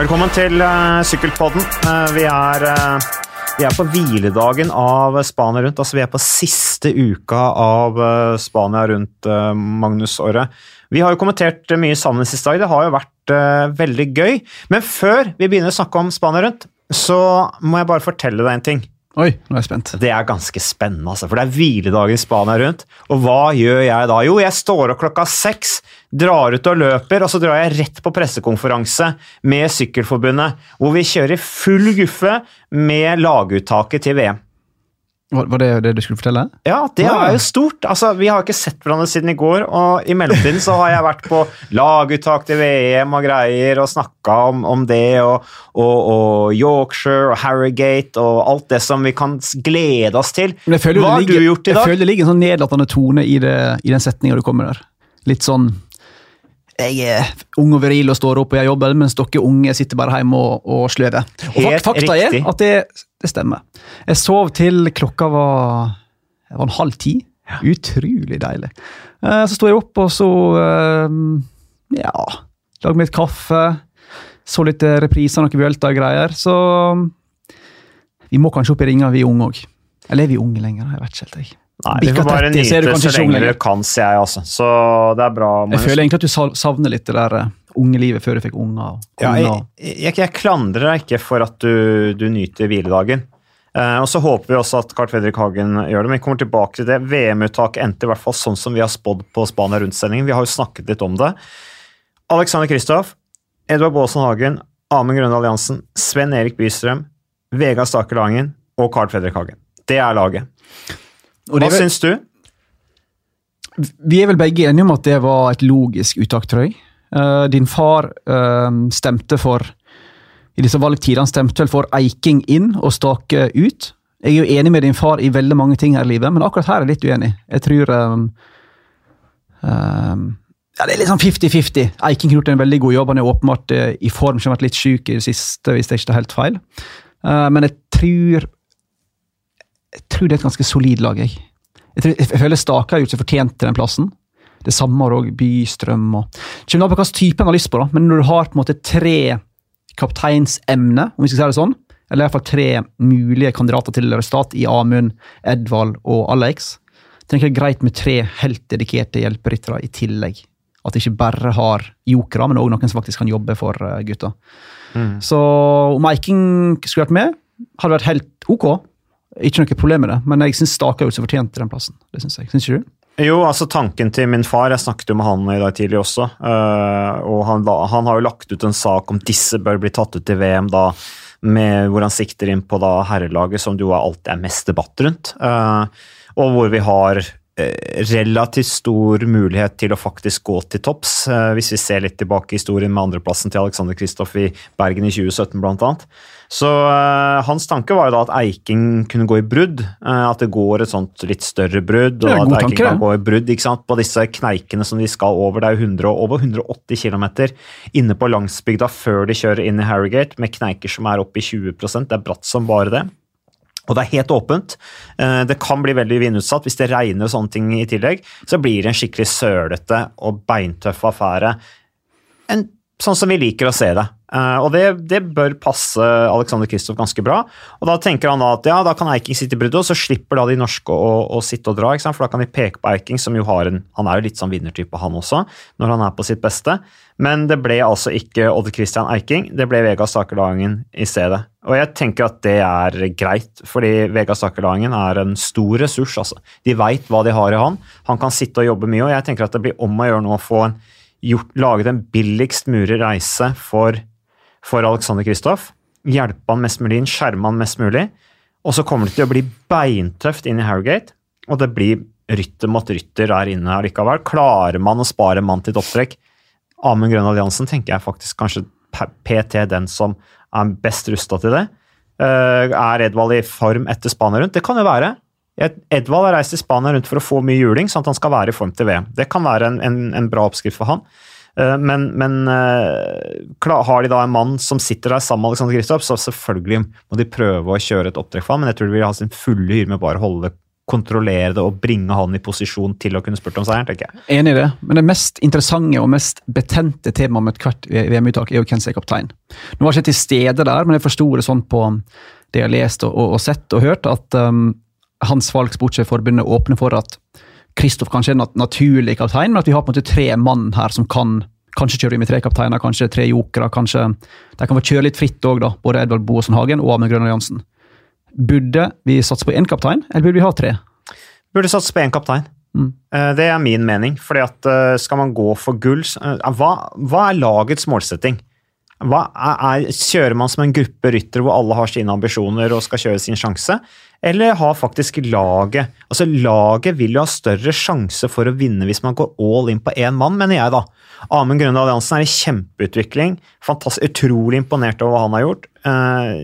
Velkommen til uh, Sykkelpodden. Uh, vi, er, uh, vi er på hviledagen av Spania rundt. Altså, vi er på siste uka av Spania rundt Magnusåret. Vi har jo kommentert mye sammen siste dag. Det har jo vært veldig gøy. Men før vi begynner å snakke om Spania rundt, så må jeg bare fortelle deg en ting. Oi, nå er jeg spent. Det er ganske spennende, altså, for det er hviledag i Spania rundt. Og hva gjør jeg da? Jo, jeg står opp klokka seks, drar ut og løper, og så drar jeg rett på pressekonferanse med Sykkelforbundet, hvor vi kjører full guffe med laguttaket til VM. Var, det det du skulle fortelle? Ja, det er jo stort. Altså, Vi har ikke sett hverandre siden i går, og i mellomtiden så har jeg vært på laguttak til VM og greier og snakka om, om det, og, og, og Yorkshire og Harrogate og alt det som vi kan glede oss til. Hva har du gjort i dag? Jeg føler det ligger en sånn nedlatende tone i, det, i den setninga du kommer der. Litt sånn Jeg er ung og viril og står opp og gjør jobben, mens dere unge sitter bare hjemme og, og sløver. Og Helt fakta riktig. er at det, det stemmer. Jeg sov til klokka var, var en halv ti. Utrolig deilig. Eh, Så sto jeg opp, og så eh, Ja, lagde meg litt kaffe. Så litt eh, repriser, noe Vuelta og greier. Så vi må kanskje opp i ringa, vi unge òg. Eller er vi unge lenger? Jeg vet ikke helt. jeg. Nei, vi får bare 30, så nyte så ikke lenge du kan, sier jeg Altså. Så det er bra. Jeg føler egentlig at du savner litt det der eh, unge livet før du fikk unger. Ja, jeg, jeg, jeg klandrer deg ikke for at du, du nyter hviledagen. Eh, og så håper vi også at Carl Fredrik Hagen gjør det, men vi kommer tilbake til det. VM-uttaket endte i hvert fall sånn som vi har spådd på Spania Rundt-sendingen. Vi har jo snakket litt om det. Alexander Kristoff, Edvard Baasen Hagen, Amund Grønne Alliansen, Sven Erik Bystrøm, Vegard Staker Langen og Carl Fredrik Hagen. Det er laget. Og Hva er syns du? Vi er vel begge enige om at det var et logisk uttak, tror jeg. Uh, din far uh, stemte for I disse valgtidene stemte vel for Eiking inn og Stake ut. Jeg er jo enig med din far i veldig mange ting her i livet, men akkurat her er jeg litt uenig. Jeg tror um, um, ja, Det er litt sånn 50-50. Eiking har gjort en veldig god jobb. Han er åpenbart i form, som har vært litt syk i det siste, hvis jeg ikke tar helt feil. Uh, men jeg tror jeg tror det er et ganske solid lag. Jeg, jeg, tror, jeg føler Stake har gjort seg fortjent til den plassen. Det samme har òg Bystrøm. og Kommer an på hvilken type en har lyst på, da. men når du har på en måte tre kapteinsemne, om vi skal si det sånn, eller i hvert fall tre mulige kandidater til resultat i Amund, Edvald og Alex, tenker jeg det er greit med tre helt dedikerte hjelperyttere i tillegg. At de ikke bare har jokere, men òg noen som faktisk kan jobbe for gutta. gutta. Så om Eiking skulle vært med, hadde vært helt ok. Ikke noe problem med det, men jeg syns Stake har gjort seg fortjent til den plassen. Det synes jeg. Syns ikke du? Jo, altså tanken til min far, jeg snakket jo med han i dag tidlig også, øh, og han, han har jo lagt ut en sak om disse bør bli tatt ut til VM da, med hvor han sikter inn på da herrelaget, som det jo alltid er mest debatt rundt, øh, og hvor vi har relativt stor mulighet til å faktisk gå til topps, øh, hvis vi ser litt tilbake i historien med andreplassen til Alexander Kristoff i Bergen i 2017 blant annet. Så øh, hans tanke var jo da at Eiking kunne gå i brudd, at det går et sånt litt større brudd, og at Eiking tanke, kan gå i brudd ikke sant? på disse kneikene som de skal over. Det er jo 100, over 180 km inne på landsbygda før de kjører inn i Harrogate, med kneiker som er oppe i 20 Det er bratt som bare det. Og det er helt åpent. Eh, Det kan bli veldig vindutsatt. Hvis det regner og sånne ting i tillegg, så blir det en skikkelig sølete og beintøff affære. En, sånn som vi liker å se det. Uh, og det, det bør passe Alexander Kristoff ganske bra. Og da tenker han da at ja, da kan Eiking sitte i bruddet, og så slipper da de norske å, å sitte og dra. For da kan de peke på Eiking, som jo har en Han er jo litt sånn vinnertype, han også, når han er på sitt beste. Men det ble altså ikke Odd Christian Eiking, det ble Vegard Stakerlangen i stedet. Og jeg tenker at det er greit, fordi Vegard Stakelangen er en stor ressurs. altså. De veit hva de har i han. Han kan sitte og jobbe mye, og jeg tenker at det blir om å gjøre nå å få en, gjort, laget en billigst mulig reise for, for Alexander Kristoff. Hjelpe han mest mulig inn, skjerme han mest mulig. Og så kommer det til å bli beintøft inn i Harrogate, og det blir rytter mot rytter der inne allikevel. Klarer man å spare mann til et opptrekk? Amund Grønn Alliansen tenker jeg faktisk kanskje PT den som er best rusta til det. Eh, er Edvald i form etter Spania rundt? Det kan jo være. Ed- Edvald har reist til Spania rundt for å få mye juling, sånn at han skal være i form til VM. Det kan være en, en, en bra oppskrift for han. Eh, Men, men eh, har de da en mann som sitter der sammen med Alexander Kristoff, så selvfølgelig må de prøve å kjøre et opptrekk for ham, men jeg tror de vil ha sin fulle hyre med bare å holde kontrollere det og bringe han i posisjon til å kunne spurt om seieren, tenker jeg. Enig i det, men det mest interessante og mest betente temaet med ethvert VM-uttak er jo hvem som er kaptein. Nå var jeg ikke til stede der, men jeg forsto det sånn på det jeg har lest og, og, og sett og hørt, at um, Hans Falk Sportsforbundet åpner for at Kristoff kanskje er nat naturlig kaptein, men at vi har på en måte tre mann her som kan kanskje kjøre med tre kapteiner, kanskje tre jokere. kanskje De kan få kjøre litt fritt òg, både Edvard Boasen Hagen og Amund Grønner Jansen. Burde vi satse på én kaptein, eller burde vi ha tre? Burde satse på én kaptein. Mm. Eh, det er min mening. fordi at eh, Skal man gå for gull eh, hva, hva er lagets målsetting? Er, er, kjører man som en gruppe ryttere hvor alle har sine ambisjoner og skal kjøre sin sjanse? Eller har faktisk laget Altså, laget vil jo ha større sjanse for å vinne hvis man går all in på én mann, mener jeg, da. Amund Grønne Alliansen er i kjempeutvikling. Fantastisk, utrolig imponert over hva han har gjort. Eh,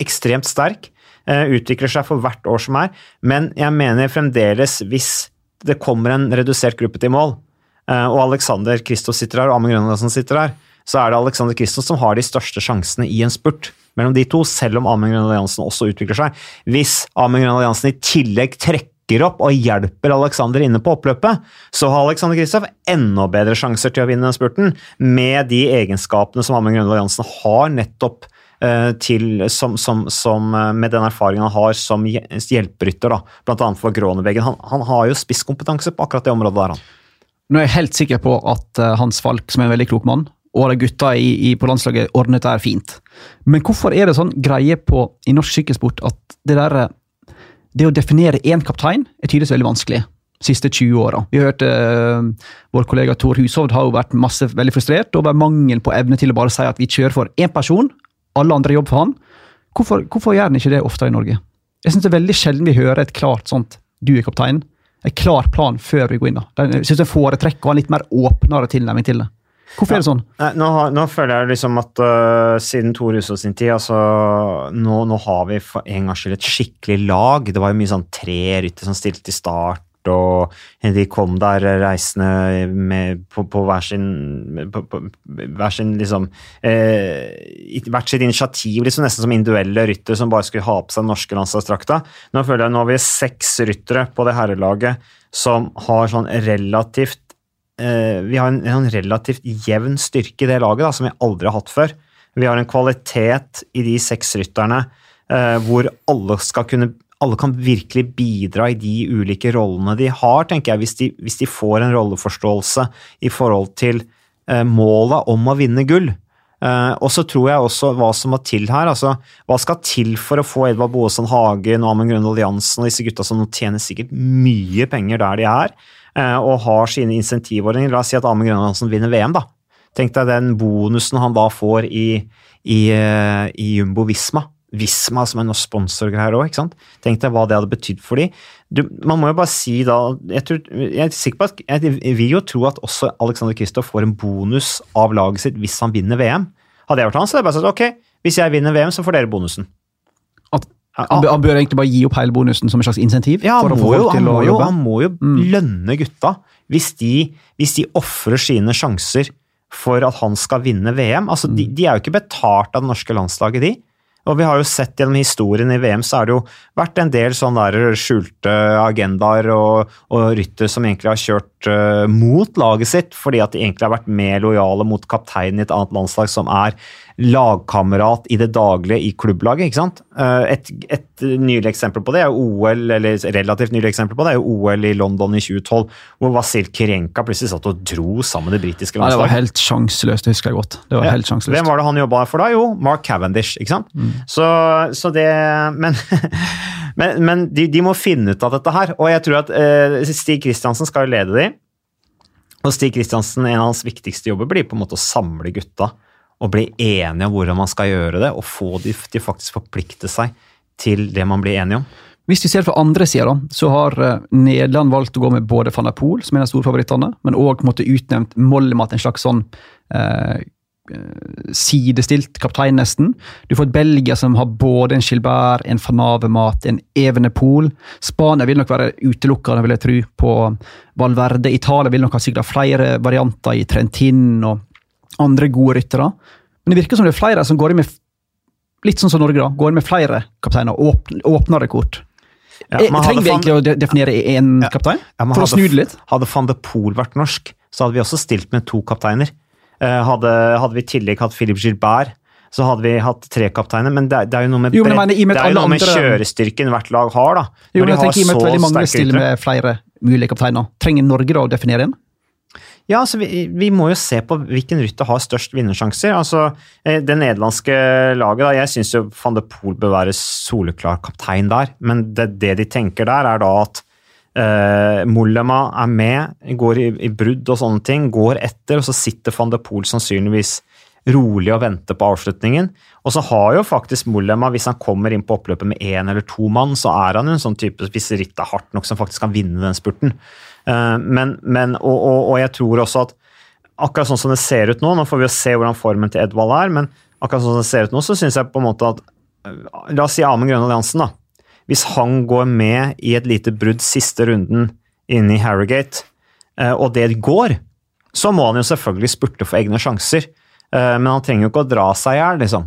ekstremt sterk. Eh, utvikler seg for hvert år som er. Men jeg mener fremdeles, hvis det kommer en redusert gruppe til mål, eh, og Alexander Kristoff sitter her, og Amund Grønne Alliansen sitter her, så er det Alexander Kristoff som har de største sjansene i en spurt mellom de to, selv om Amund Grønland Alliansen også utvikler seg. Hvis Amund Grønland Alliansen i tillegg trekker opp og hjelper Alexander inne på oppløpet, så har Alexander Kristoff enda bedre sjanser til å vinne den spurten, med de egenskapene som Amund Grønland Alliansen har nettopp Eh, til, som, som, som, eh, med den erfaringen han har som hjelperytter, bl.a. for Gråneveggen. Han, han har jo spisskompetanse på akkurat det området der. han. Nå er jeg helt sikker på at uh, Hans Falk, som er en veldig klok mann, og de gutta i, i, på landslaget ordnet det fint. Men hvorfor er det sånn greie på, i norsk sykkelsport at det der det å definere én kaptein er tydeligvis veldig vanskelig de siste 20 åra. Vi har hørt uh, vår kollega Tor Hushovd har jo vært masse, veldig frustrert over mangel på evne til å bare si at vi kjører for én person, alle andre jobber for han. Hvorfor, hvorfor gjør han ikke det oftere i Norge? Jeg synes Det er veldig sjelden vi hører et klart sånt 'du er kaptein'. En klar plan før vi går inn. Jeg synes jeg foretrekker å ha en litt mer åpnere tilnærming til det. Hvorfor er det sånn? Nå, har, nå, føler jeg liksom at uh, siden Tor Hushovd sin tid altså, nå, nå, har vi for en gangs skyld et skikkelig lag. Det var jo mye sånn tre rytter som stilte i start og de kom der reisende med, på, på, hver sin, på, på hver sin liksom, eh, hvert sitt initiativ, liksom nesten som individuelle ryttere som bare skulle ha på seg den norske landslagsdrakta. Nå føler jeg nå har vi seks ryttere på det herrelaget som har sånn relativt Vi har en, en, relativt jevn styrke i det laget da, som vi aldri har hatt før. Vi har en kvalitet i de seks rytterne eh, hvor alle kunne alle kan virkelig bidra i de ulike rollene de har, tenker jeg, hvis de, hvis de får en rolleforståelse i forhold til eh, målet om å vinne gull. Eh, og så tror jeg også hva som må til her. altså Hva skal til for å få Edvard Boasson Hagen og Amund Grønvold Jansen og disse gutta som tjener sikkert mye penger der de er, eh, og har sine insentivordninger? La oss si at Amund Grønvold Jansen vinner VM, da. Tenk deg den bonusen han da får i, i, eh, i Jumbo Visma Visma som er noe sponsorgreier òg, ikke sant. Tenk deg hva det hadde betydd for dem. man må jo bare si da jeg, tror, jeg, er sikker på at jeg vil jo tro at også Alexander Kristoff får en bonus av laget sitt hvis han vinner VM. Hadde jeg vært han, så hadde jeg bare sagt ok, hvis jeg vinner VM, så får dere bonusen. At han bør egentlig bare gi opp hele bonusen som en slags insentiv? Ja, han, må jo, han, må jo, han må jo, mm. lønne gutta hvis de, hvis de ofrer sine sjanser for at han skal vinne VM. Altså, mm. de, de, er jo ikke betalt av det norske landslaget, de. Og vi har jo sett gjennom historien i VM, så har det jo vært en del sånne skjulte agendaer og, og rytter som egentlig har kjørt uh, mot laget sitt, fordi at de egentlig har vært mer lojale mot kapteinen i et annet landslag som er lagkamerat i det daglige i klubblaget. ikke sant? Eh, et, et nylig eksempel på det er OL, eller relativt nylig eksempel på det er jo OL i London i 2012, hvor Vasil Kirenka plutselig satt og dro sammen det britiske landslaget. Ja, det var helt sjanseløst, det husker jeg godt. Det var ja. helt sjanseløst. Hvem var det han jobba for da? Jo, Mark Cavendish. ikke sant? Mm. Så, så, det Men, men, men de, de, må finne ut av dette her, og jeg tror at eh, Stig Kristiansen skal jo lede de. Og Stig Kristiansen, en av hans viktigste jobber blir på en måte å samle gutta og bli enige om hvordan man skal gjøre det, og få de til faktisk forplikte seg til det man blir enige om. Hvis vi ser fra andre sida, så har eh, Nederland valgt å gå med både van der Poel, som er en av storfavorittene, men òg utnevnt Mollemat, en slags sånn eh, eh, sidestilt kaptein, nesten. Du får et Belgia som har både en Gilbert, en van Avermat, en Evenepool. Spania vil nok være utelukkende, vil jeg tro, på Valverde. Italia vil nok ha sikkert flere varianter i Trentin og andre gode ryttere. Men det virker som det er flere som går inn med litt sånn som Norge da, går inn med flere kapteiner, og åpner, åpner kort. Ja, Eh, Trenger vi egentlig å definere én kaptein? Ja, For å hadde- snu det litt? Hadde van de Pool vært norsk, så hadde vi også stilt med to kapteiner. Eh, Hadde, hadde vi i tillegg hatt Philip Gilbert, så hadde vi hatt tre kapteiner. Men det, det er jo noe med, Jo, mener, med det er jo noe med kjørestyrken hvert lag har. da. Jo, men jeg tenker i og med at veldig mange stiller med flere mulige kapteiner. Trenger Norge da å definere en? Ja, altså vi, vi må jo se på hvilken rytter har størst vinnersjanser. Altså, eh, Det nederlandske laget, da, jeg syns jo van de Poel bør være soleklar kaptein der, men det, det de tenker der, er da at eh, Mollema er med, går i, i brudd og sånne ting, går etter, og så sitter van de Poel sannsynligvis rolig og venter på avslutningen. Og så har jo faktisk Mollema, hvis han kommer inn på oppløpet med én eller to mann, så er han jo en sånn type, hvis rittet er hardt nok, som faktisk kan vinne den spurten. Eh, men, men, og, og, og jeg tror også at akkurat sånn som det ser ut nå, nå får vi jo se hvordan formen til Edvald er, men akkurat sånn som det ser ut nå, så syns jeg på en måte at eh, La oss si Amund Grønn Alliansen, da. Hvis han går med i et lite brudd siste runden inne i Harrogate, eh, og det går, så må han jo selvfølgelig spurte for egne sjanser. Men han trenger jo ikke å dra seg i hjel, liksom.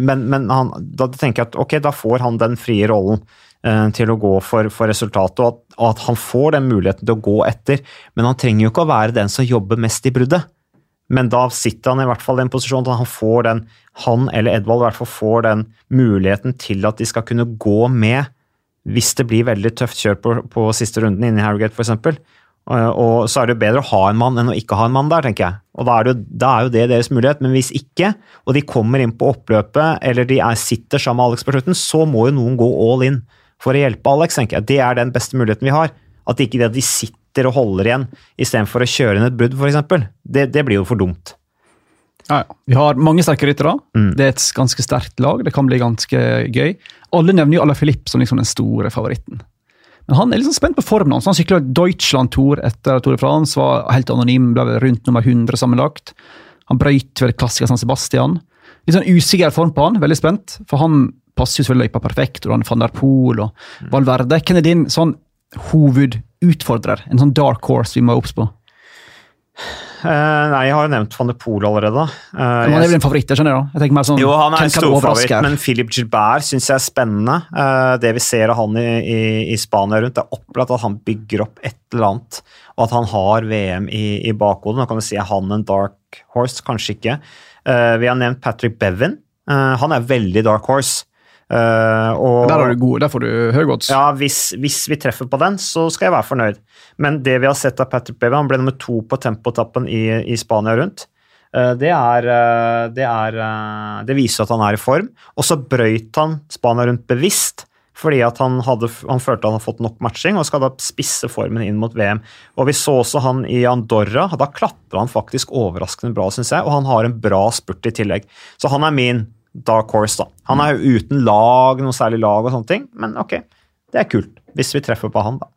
Men, men han, da tenker jeg at ok, da får han den frie rollen til å gå for, for resultatet, og at, og at han får den muligheten til å gå etter. Men han trenger jo ikke å være den som jobber mest i bruddet. Men da sitter han i hvert fall i den posisjonen at han får den, han eller Edvald i hvert fall får den muligheten til at de skal kunne gå med hvis det blir veldig tøft kjør på, på siste runden inne i Harrogate f.eks. Og, og så er det jo bedre å ha en mann enn å ikke ha en mann der, tenker jeg. Og da er, det, da er jo det deres mulighet. Men hvis ikke, og de kommer inn på oppløpet, eller de er, sitter sammen med Alex på slutten, så må jo noen gå all in for å hjelpe Alex, tenker jeg. Det er den beste muligheten vi har. At ikke det at de sitter og holder igjen istedenfor å kjøre inn et brudd, f.eks. Det, det blir jo for dumt. Ja, ja. Vi har mange sterke ryttere. Mm. Det er et ganske sterkt lag. Det kan bli ganske gøy. Alle nevner jo Alaphilippe som liksom den store favoritten. Men han er liksom spent på formen hans. Han sykla Deutschland-tour etter Tour de France, var helt anonym, ble rundt nummer 100 sammenlagt. Han brøyt vel klassiker San Sebastian. Litt sånn usikker form på han, veldig spent. For han passer jo selvfølgelig løypa perfekt. og han Van der Poel og Valverde. Hvem er din sånn hovedutfordrer? En sånn dark horse vi må obs på? Uh, nei, jeg har jo nevnt van de Poel allerede. Uh, han er vel en favoritt, skjønner jeg da. Jeg sånn, Jo, han er en storfavoritt, men Philip Gilbert syns jeg er spennende. Uh, det vi ser av han i, i, i Spania rundt, det er opplagt at han bygger opp et eller annet, og at han har VM i, i bakhodet. Nå kan vi si han en dark horse, kanskje ikke. Vi har nevnt Patrick Bevan. Han er veldig dark horse. Eh, og, Der er du god, der får du høy odds. ja, hvis, hvis vi treffer på den, så skal jeg være fornøyd. Men det vi har sett av Patrick Bevan, han ble nummer to på tempotappen i, i Spania rundt. Uh, Det, er, uh, det, er, det viser at han er i form. Og så brøyt han Spania rundt bevisst, fordi at han, hadde, han følte han hadde fått nok matching og skal da spisse formen inn mot VM. Og Vi så også han i Andorra. Da klatra han faktisk overraskende bra, syns jeg, og han har en bra spurt i tillegg. Så han er min dark horse. da. Han er jo uten lag, noe særlig lag og sånne ting, men ok, det er kult. Hvis vi treffer på han, da.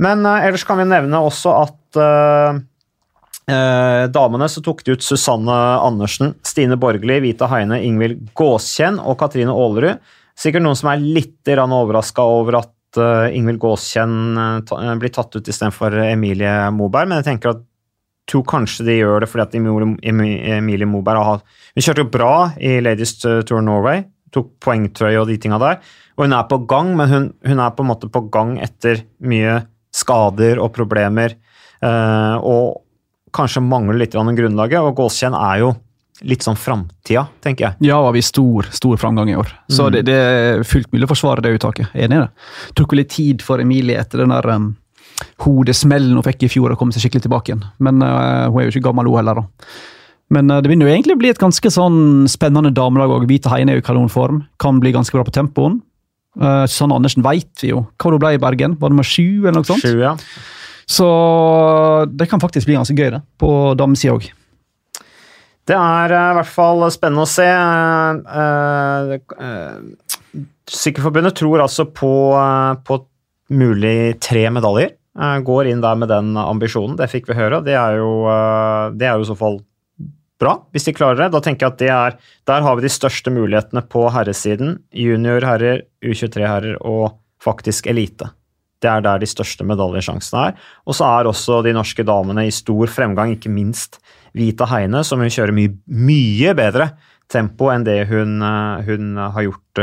Men uh, ellers kan vi nevne også at uh, uh, damene så tok de ut Susanne Andersen, Stine Borgli, Vita Heine, Ingvild Gåskjenn og Katrine Aalerud. Sikkert noen som er litt overraska over at Ingvild Gåskjenn blir tatt ut istedenfor Emilie Moberg, men jeg tenker at tror kanskje de gjør det fordi at Emilie, Moberg har Hun kjørte jo bra i Ladies Tour Norway, tok poengtrøye og de tinga der. Og hun er på gang, men hun, hun er på en måte på gang etter mye skader og problemer. eh, og kanskje mangler litt grann grunnlaget. Og Gåskjenn er jo litt sånn framtida, tenker jeg. Ja, var vi stor, stor framgang i år. Så Mm. det, det er fullt mulig å forsvare det uttaket. Enig i det. Tok jo litt tid for Emilie etter den der um, hodesmellen hun fikk i fjor, og komme seg skikkelig tilbake igjen. Men uh, hun er jo ikke gammel, hun heller. da. Men uh, det begynner jo egentlig å bli et ganske sånn spennende damelag òg. Vita Heine er jo i kanonform. Kan bli ganske bra på tempoen. Uh, Susanne Andersen veit vi jo hva hun ble i Bergen. Var nummer sju, eller noe sånt? Sju, ja. Så det kan faktisk bli ganske gøy, det. På damesida òg. Det er i hvert fall spennende å se. Sykkelforbundet tror altså på, på mulig tre medaljer. Eh, Går inn der med den ambisjonen. Det fikk vi høre. Det er jo, eh, det er jo i så fall bra, hvis de klarer det. Da tenker jeg at det er, Der har vi de største mulighetene på herresiden. Junior herrer, U23 herrer og faktisk elite. Det er der de største medaljesjansene er. Og så er også de norske damene i stor fremgang, ikke minst Vita Heine, som hun kjører mye, mye bedre tempo enn det hun, eh, hun har gjort,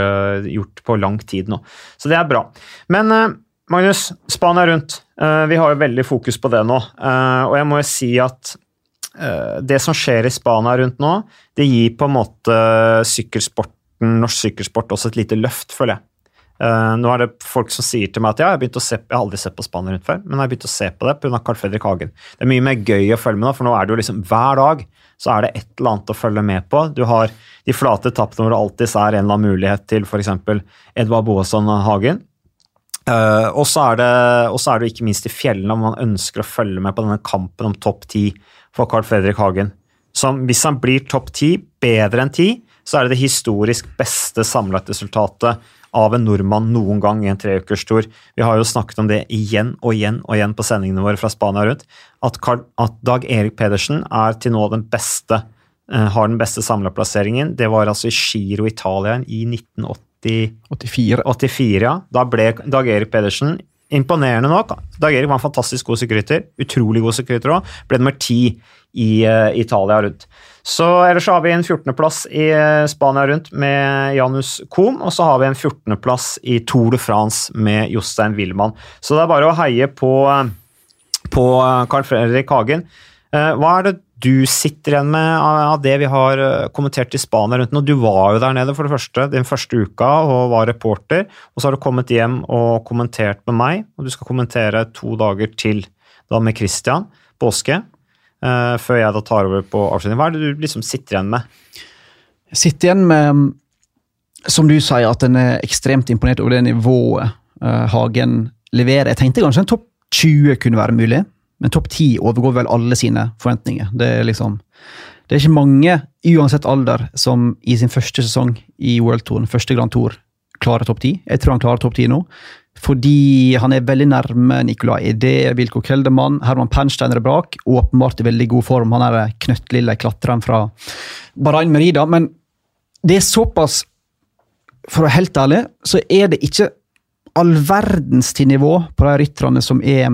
gjort, på lang tid nå. Så det er bra. Men Magnus, Spania rundt. Uh, vi har jo veldig fokus på det nå. og jeg må jo si at det som skjer i Spania rundt nå, det gir på en måte sykkelsporten, norsk sykkelsport også et lite løft, føler jeg. Nå er det folk som sier til meg at ja, jeg, har, se, jeg har aldri sett på Spania rundt før, men jeg har begynt å se på det pga. Carl Fredrik Hagen. Det er mye mer gøy å følge med nå, for nå er det jo liksom hver dag så er det et eller annet å følge med på. Du har de flate etappene hvor det alltid er en eller annen mulighet til f.eks. Edvard Boasson Hagen. Uh, og så er, er, det ikke minst i fjellene om man ønsker å følge med på denne kampen om topp ti for Carl Fredrik Hagen. Som, hvis han blir topp ti, bedre enn ti, så er det det historisk beste samlet-resultatet av en nordmann noen gang i en treukerstur. Vi har jo snakket om det igjen og igjen og igjen på sendingene våre fra Spania rundt. At, at Dag Erik Pedersen er til nå den beste, uh, har den beste samleplasseringen. Det var altså i Giro Italia i 1984. 84, ja. Da ble Dag Erik Pedersen Imponerende nok. Dag Erik var en fantastisk god sykkelrytter. Utrolig god sykkelrytter òg. Ble nummer ti i uh, Italia rundt. Så Ellers har vi en 14.-plass i uh, Spania rundt med Janus Kohm, og så har vi en 14.-plass i Tour de France med Jostein Wilman. Så det er bare å heie på, eh, på Carl Fredrik Hagen. Hva er det du sitter igjen med av det vi har kommentert i Spania rundt nå? Du var jo der nede for det første den første uka og var reporter. Og så har du kommet hjem og kommentert med meg, og du skal kommentere to dager til da med Christian påske. Uh, før jeg da tar over på avslutning. Hva er det du liksom sitter igjen med? Jeg sitter igjen med, som du sier, at en er ekstremt imponert over det nivået uh, Hagen leverer. Jeg tenkte kanskje en topp 20 kunne være mulig, men topp 10 overgår vel alle sine forventninger. Det er liksom det er ikke mange, uansett alder, som i sin første sesong i World Tour, første Grand Tour, klarer topp 10. Jeg tror han klarer topp 10 nå. Fordi han er veldig nærme Nicolai Ede, Wilko Keldermann, Herman Pernsteiner er brak. Åpenbart i veldig god form. Han er knøttlille klatreren fra Bahrain Merida. Men det er såpass For å være helt ærlig, så er det ikke all verdens til nivå på de rytterne som er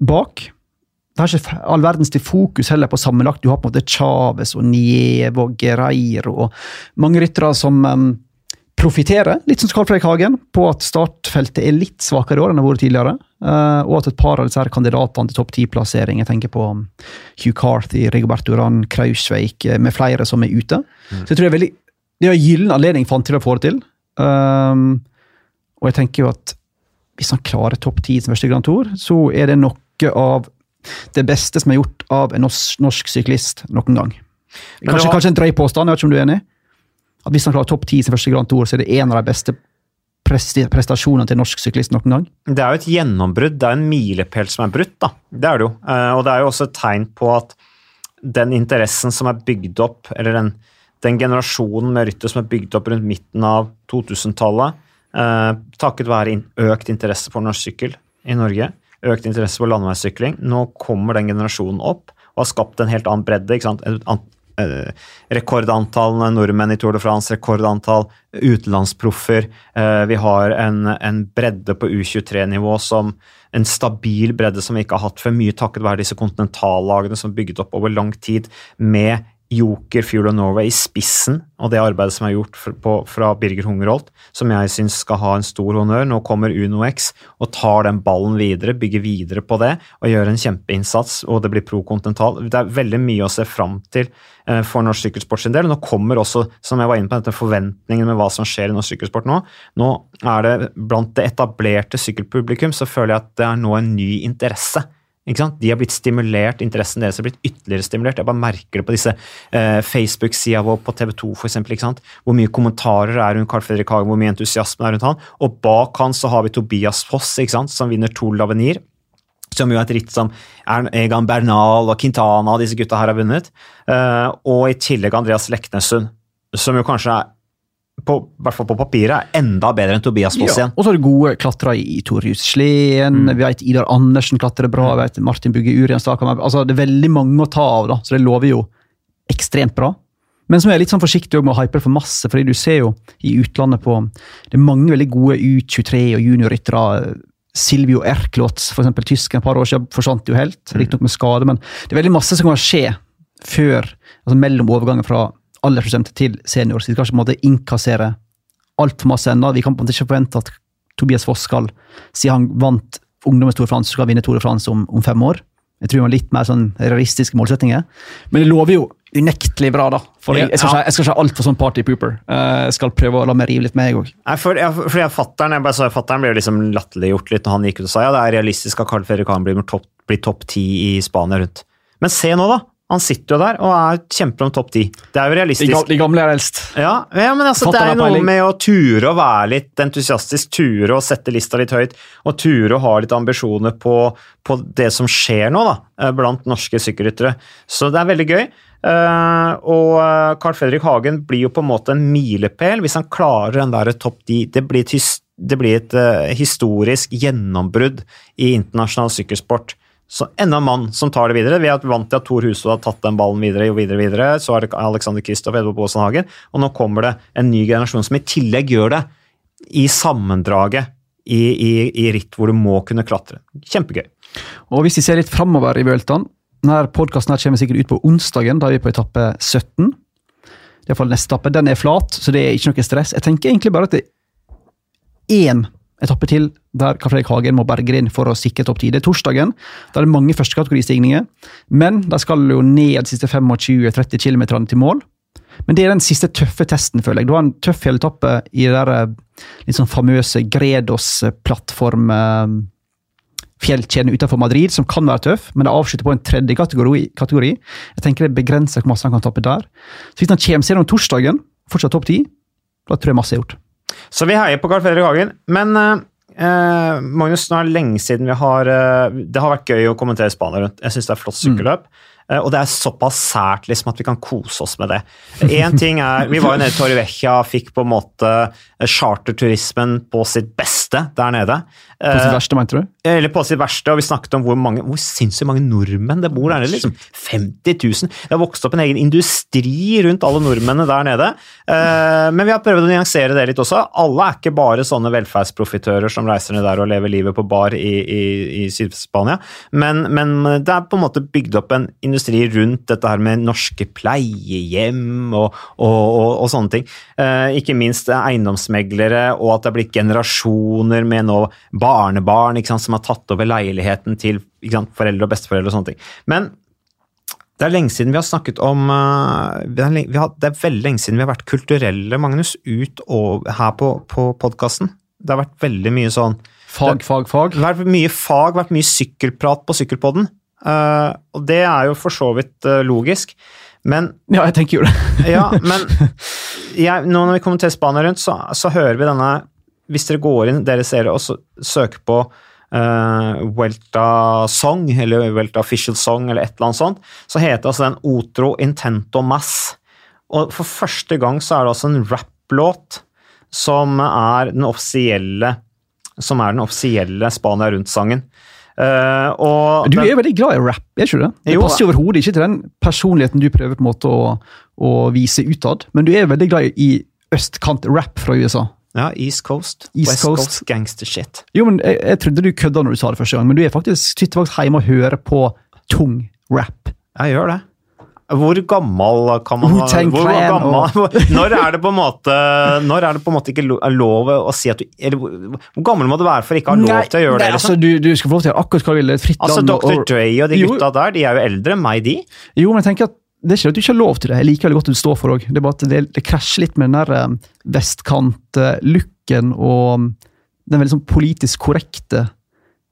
bak. Det har ikke all verdens til fokus heller på sammenlagt. Du har på en måte Chávez og Niev og Gereiro og mange ryttere som um, profitterer, litt som Carl Fredrik Hagen, på at startfeltet er litt svakere i år enn det har vært tidligere. Uh, og at et par av disse her kandidatene til topp ti-plassering, jeg tenker på um, Hugh Carthy, Rigoberto Duran, Krausveik, uh, med flere som er ute. Mm. Så jeg tror det er veldig det er en gyllen anledning for han til å få det til. Um, og jeg tenker jo at hvis han klarer topp ti som første Grand Tour, så er det noe av det beste som er gjort av en norsk, norsk syklist noen gang. Kanskje, var... kanskje en drøy påstand, jeg vet ikke om du er enig? at hvis han klarer topp ti i sin første Grand Tour, så er det en av de beste prestasjonene til norsk syklist noen gang? Det er jo et gjennombrudd. Det er en milepæl som er brutt. da. Det er det jo. Eh, og det er jo også et tegn på at den interessen som er bygd opp, eller den, den generasjonen med ryttere som er bygd opp rundt midten av 2000-tallet, eh, takket være økt interesse for norsk sykkel i Norge, økt interesse for landeveissykling, nå kommer den generasjonen opp og har skapt en helt annen bredde. ikke sant? Eh, rekordantall nordmenn i Tour de France, rekordantall utenlandsproffer. Eh, vi har en, en bredde på U23-nivå som en stabil bredde som vi ikke har hatt før, mye takket være disse kontinentallagene som bygget opp over lang tid, med Joker Fuel of Norway i spissen og det arbeidet som er gjort på, fra Birger Hungerholt, som jeg syns skal ha en stor honnør. Nå kommer UnoX og tar den ballen videre, bygger videre på det og gjør en kjempeinnsats, og det blir pro kontinental. Det er veldig mye å se fram til eh, for norsk sykkelsport sin del. Nå kommer også, som jeg var inne på, dette forventningen med hva som skjer i norsk sykkelsport nå. Nå er det blant det etablerte sykkelpublikum så føler jeg at det er nå en ny interesse de har blitt stimulert, interessen deres har blitt ytterligere stimulert. Jeg bare merker det på disse eh, Facebook-sida vår på TV 2 f.eks. Hvor mye kommentarer er rundt Carl Fredrik Hagen, hvor mye entusiasme er rundt han. Og bak han så har vi Tobias Foss, som vinner Tour Lavenir. Som jo er et ritt som Egan Bernal og Quintana og disse gutta her har vunnet. Eh, og i tillegg Andreas Leknessund, som jo kanskje er på, hvert fall på papiret, er enda bedre enn Tobias Foss igjen. og så er det gode klatrere i Torjus Sleen, mm. vi vet Idar Andersen klatrer bra, vi vet Martin Bugge Urien altså, Det er veldig mange å ta av, da, så det lover jo ekstremt bra. Men så er litt sånn forsiktig med å hype det for masse, fordi du ser jo i utlandet på Det er mange veldig gode U23- og juniorryttere Silvio Erklotz, eksempel tysken, et par år siden forsvant jo helt. Riktignok med skade, men det er veldig masse som kan skje før, altså mellom overgangen fra aldersbestemte til senior. Så vi skal ikke på en måte innkassere altfor masse ennå. Vi kan på en måte ikke forvente at Tobias Foss skal, siden han vant ungdommens Tour de France, skal vinne Tour de France om, om fem år. Jeg tror det var litt mer sånn realistiske målsettinger. Men det lover jo unektelig bra, da. For jeg, jeg skal ikke, jeg skal ikke ha altfor sånn party pooper. Eh, Jeg skal prøve å la meg rive litt med, jeg òg. For, ja, for jeg, fatteren, jeg bare sa fatteren ble jo liksom latterliggjort litt når han gikk ut og sa ja, det er realistisk at Carl Fredrik blir topp bli topp ti i Spania rundt. Men se nå, da! Han sitter jo der og er kjemper om topp ti. Det er jo realistisk. de gamle er eldst. Ja, ja, men altså, det er noe med å ture å være litt entusiastisk, ture å sette lista litt høyt, og ture å ha litt ambisjoner på, på det som skjer nå da, eh, blant norske sykkelryttere. Så det er veldig gøy. Uh, og eh, Carl Fredrik Hagen blir jo på en måte en milepæl hvis han klarer den der topp 10. Det blir et, det blir et uh, historisk gjennombrudd i internasjonal sykkelsport. Så enda en mann som tar det videre. Vi er vant til at Tor Hushovd har tatt den ballen videre og videre. videre. Så er det Alexander Kristoff Edvard Baasen Hagen. Og nå kommer det en ny generasjon som i tillegg gjør det i sammendraget i, i, i ritt hvor du må kunne klatre. Kjempegøy. Og hvis vi ser litt framover i Vueltaen Denne podkasten kommer sikkert ut på onsdagen, da er vi på etappe 17. Det iallfall neste etappe. Den er flat, så det er ikke noe stress. Jeg tenker egentlig bare at det er én etappe til der Karl Fredrik Hagen må berge inn for å sikre topp 10. Det er torsdagen. Da er det mange førstekategoristigninger, men de skal jo ned de siste 25-30 km til mål. Men det er den siste tøffe testen, føler jeg. Du har en tøff fjelletappe i det der eh, litt sånn famøse Gredos-plattform eh, fjellkjeden utenfor Madrid, som kan være tøff, men det avslutter på en tredje kategori. kategori. Jeg tenker det begrenser hvor masse han kan tappe der. Så hvis han kommer seg gjennom torsdagen, fortsatt topp ti, da tror jeg masse er gjort. Så vi heier på Carl Fredrik Hagen. Men eh, eh, Magnus, nå er det lenge siden vi har eh, Det har vært gøy å kommentere Spania rundt. Jeg syns det er flott sykkelløp. Eh, Og det er såpass sært liksom, at vi kan kose oss med det. En ting er, Vi var jo nede i Torrevecchia, fikk på en måte eh, charterturismen på sitt beste der nede. På sitt Eh, verste, mente du? eller på sitt verste, og vi snakket om hvor mange, hvor sinnssykt mange nordmenn det bor der nede. liksom 50 000. Det har vokst opp en egen industri rundt alle nordmennene der nede. Eh, men vi har prøvd å nyansere det litt også. Alle er ikke bare sånne velferdsprofitører som reiser ned der og lever livet på bar i, i, i Syd-Spania, men, men det er på en måte bygd opp en industri rundt dette her med norske pleiehjem og, og, og, og sånne ting. Eh, ikke minst eiendomsmeglere, og at det er blitt generasjoner med nå barnebarn sant, som har tatt over leiligheten til sant, foreldre og besteforeldre og sånne ting. Men det er lenge siden vi har snakket om eh, det vi har, det er veldig lenge siden vi har vært kulturelle, Magnus, ut og, her på, på podkasten. Det har vært veldig mye sånn Fag, fag, fag. Det har vært mye fag, vært mye sykkelprat på Sykkelpodden. Eh, og det er jo for så vidt uh, logisk. Men Ja, jeg tenker jo det. ja, men jeg, nå når vi kommer til Spania rundt, så, så hører vi denne Hvis dere går inn, dere ser det, og så søker på uh, Welta Song, eller Welta Official Song, eller et eller annet sånt, så heter altså den Otro Intento Mass. Og for første gang så er det altså en rap-låt som er den offisielle som er den offisielle Spania Rundt-sangen. Eh, og Du den- er veldig glad i rap, er ikke du det? Det Jo. passer overhodet ikke til den personligheten du prøver på en måte å, å vise utad, men du er veldig glad i østkant-rap fra USA. ja, East Coast. East West Coast. Coast, gangster shit. Jo, men jeg, jeg trodde du kødda når du sa det første gang, men du er faktisk, sitter faktisk hjemme og hører på tung rap. Jeg gjør det. Hvor gammel kan man gammel, Når er det på en måte Når er det på en måte ikke lov å si at du eller, Hvor gammel må du være for ikke å ha lov til å gjøre nei, det? altså, Liksom? du, du skal få lov til å gjøre akkurat hva du vil. Det er et fritt Altså, land. Dr. Dre og de Jo. gutta der, de er jo eldre enn meg, de. Jo, men jeg tenker at det er ikke at du ikke har lov til det. Jeg liker veldig godt at du står for òg. Det er bare at det, det krasjer litt med den der eh, vestkant-looken og mm, den veldig sånn politisk korrekte,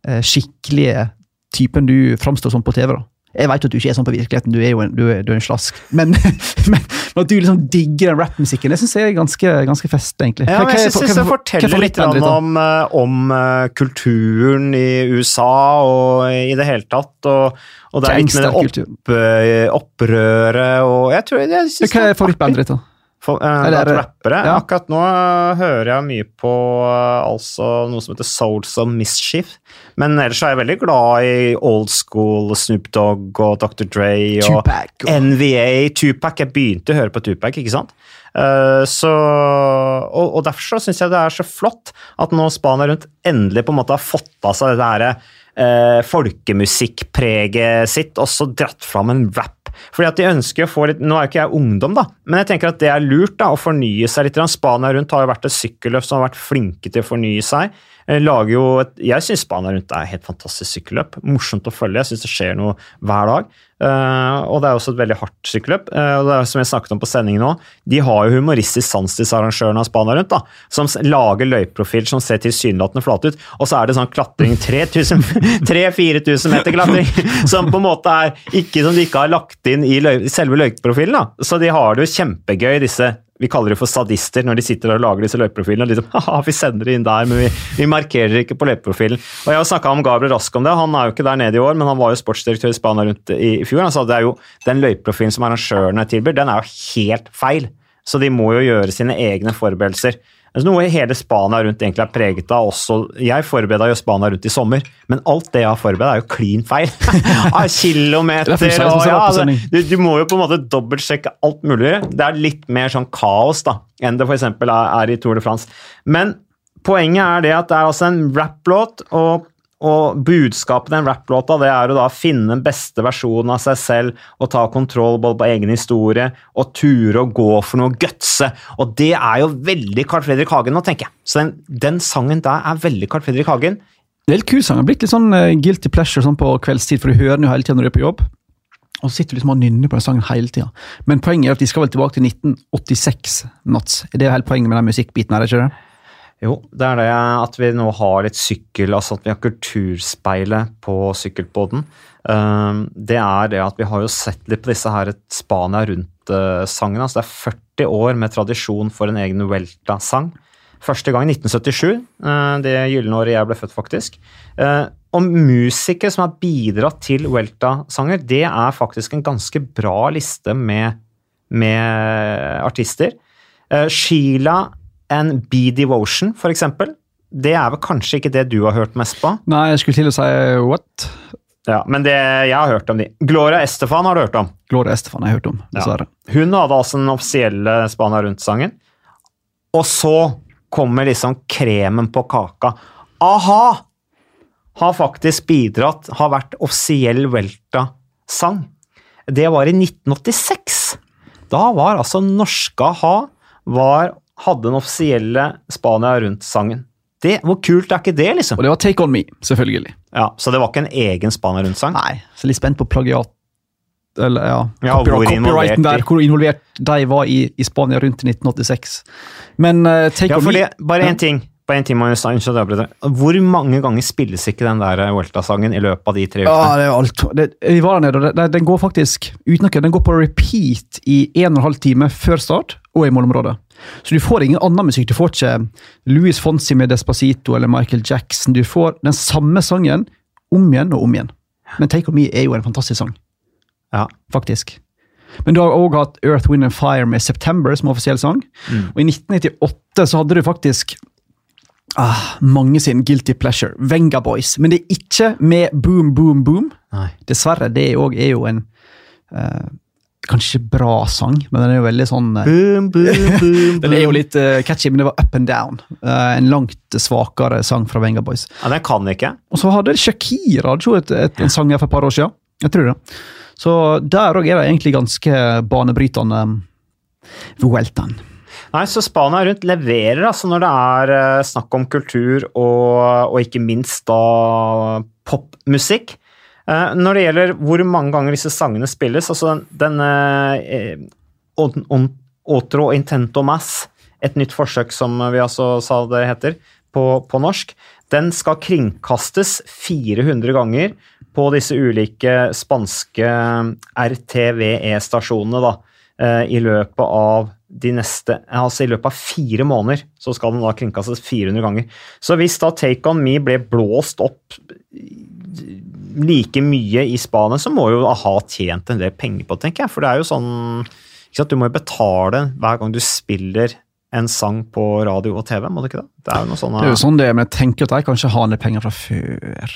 eh, skikkelige typen du framstår som på TV. da. Jeg vet at du ikke er sånn på virkeligheten, du er jo en, du er, du er en slask. Men, men, at du liksom digger den rappmusikken, det syns jeg er ganske, ganske fest, egentlig. Ja, Hva- hva er- jeg hva- syns hva- det hva er forteller litt favorittbandet om, eh, om eh, kulturen i USA og i det hele tatt. Og, og det er litt med det opp, eh, opprøret og Jeg tror jeg synes Hva det er favorittbandet ditt, da? For, eh, Eller- rappere. ja. Akkurat nå hører jeg mye på eh, altså noe som heter Souls of Mischief. Men ellers er jeg veldig glad i old school Snoop Dogg og Dr. Dre og Tupac og- NVA. Tupac. Jeg begynte å høre på Tupac, ikke sant? Eh, så, og, og derfor så syns jeg det er så flott at nå Spania Rundt endelig på en måte har fått av seg det derre eh, folkemusikkpreget sitt, og så dratt fram en rap. Fordi at de ønsker å få litt, Nå er jo ikke jeg ungdom, da, men jeg tenker at det er lurt da, å fornye seg litt. Spania Rundt har jo vært et sykkelløp som har vært flinke til å fornye seg. Eh, Lager jo et, jeg syns Spania Rundt er helt fantastisk sykkelløp. Morsomt å følge. Jeg syns det skjer noe hver dag. Eh, og det er også et veldig hardt sykkelløp. Eh, og det er som jeg snakket om på sendingen nå, De har jo humoristisk sans, disse arrangørene av Spania Rundt, da, som lager løypeprofiler som ser tilsynelatende flate ut. Og så er det sånn klatring 3000-4000 meter klatring, som på en måte er ikke som de ikke har lagt inn i løy selve løypeprofilen. da. Så de har det jo kjempegøy, disse vi kaller det for sadister når de sitter og lager disse løypeprofilene. og Liksom, Haha, vi sender det inn der, men vi, vi markerer ikke på løypeprofilen. Og Jeg har snakka om Gabriel Rask om det. Han er jo ikke der nede i år, men han var jo sportsdirektør i Spania rundt i, i fjor. Han sa det er jo den løypeprofilen som arrangørene tilbyr, den er jo helt feil. Så de må jo gjøre sine egne forberedelser. Altså, noe hele Spania rundt egentlig er preget av også Jeg forbereda jo Spania rundt i sommer, men alt det jeg har forberedt, er jo klin feil. Av kilometer og ja, det, du, du må jo på en måte dobbeltsjekke alt mulig. Det er litt mer sånn kaos da, enn det f.eks. Er, er i Tour de France. Men poenget er det at det er altså en rapplåt, og, og budskapet i den rapplåta det er å da finne den beste versjonen av seg selv og ta kontroll både på egen historie og ture og gå for noe gutse. Og det er jo veldig Carl Fredrik Hagen nå, tenker jeg. Så den, den sangen der er veldig Carl Fredrik Hagen. Det er litt. Det har blitt litt sånn eh, guilty pleasure sånn på kveldstid, for du hører den jo hele tida når du er på jobb. Og så sitter du liksom og nynner på den sangen hele tida. Men poenget er at de skal vel tilbake til 1986, Mats. Det er jo hele poenget med den musikkbiten her, er ikke det? Jo, det er det at vi nå har litt sykkel, altså at vi har kulturspeilet på sykkelpodden. Um, Det er det at vi har jo sett litt på disse her Spania rundt-sangene. Altså det er 40 år med tradisjon for en egen Vuelta-sang. Første gang i 1977, eh, det gylne året jeg ble født, faktisk. Eh, Og musikere som har bidratt til Vuelta-sanger, det er faktisk en ganske bra liste med, med artister. Eh, Sheila and Be Devotion, eksempel. Det er vel kanskje ikke det du har hørt mest på? Nei, jeg skulle til å si what? Ja, Men det, jeg har hørt om de. Gloria Estefan har du hørt om. Gloria Estefan har jeg hørt om, dessverre. Hun hadde altså den offisielle Spania Rundt-sangen. Og så kommer liksom kremen på kaka. A-ha har faktisk bidratt, har vært offisiell Welta-sang. Det var i 1986. Da var altså norske a-ha var, hadde den offisielle Spania Rundt-sangen. Det, Hvor kult er ikke det, liksom? Og det var Take On Me, selvfølgelig. Ja, Så det var ikke en egen Spania Rundt-sang? Nei, så litt spent på plagiat. Eller, ja, Ja, hvor involvert copyrighten der, hvor involvert de var i, i Spania rundt i 1986. Men uh, Take Ja, On Me bare Ja. ting. Bare en ting. Hvor mange ganger spilles ikke den der Welta-sangen i løpet av de tre Ja, det er alt. Det, vi var der nede, og den går faktisk uten noe, den går på repeat i en og en halv time før start og i målområdet. Så du får ingen annen musikk. Du får ikke Louis Fonsi med Despacito eller Michael Jackson. Du får den samme sangen om igjen og om igjen. Men Take On Me er jo en fantastisk sang, Ja. faktisk. Men du har òg hatt Earth, Wind and Fire med September som offisiell sang. Mm. Og i 1998 så hadde du faktisk ah, mange sin Guilty Pleasure, Venga Boys. Men det er ikke med Boom Boom Boom. Nei. Dessverre, det òg er jo en eh, Kanskje ikke bra sang, men den er jo veldig sånn eh, Boom, boom, boom, Den er jo litt uh, catchy, men det var Up and Down. Uh, en langt svakere sang fra Venga Boys. Ja, den kan jeg ikke. Og så hadde Shakira hadde et, et, en sang her for et par år siden. Jeg tror det. Så der òg er det egentlig ganske banebrytende Vueltan. Nei, så Spania rundt leverer altså når det er snakk om kultur og, og ikke minst da popmusikk. Eh, når det gjelder hvor mange ganger disse sangene spilles, altså denne den eh, Otro intento mass, et nytt forsøk som vi altså sa det heter på, på norsk, den skal kringkastes 400 ganger på disse ulike spanske RTVE-stasjonene da, eh, i løpet av de neste, altså i løpet av fire måneder så skal den da kringkastes 400 ganger. Så hvis da Take On Me ble blåst opp like mye i Spania, så må jo a-ha tjent en del penger på tenker jeg. For det er jo sånn sant? Du må jo betale hver gang du spiller en sang på radio og TV, må du ikke det? Det er jo noe sånne... Det er jo sånn det er, men jeg tenker at de kanskje har litt penger fra før.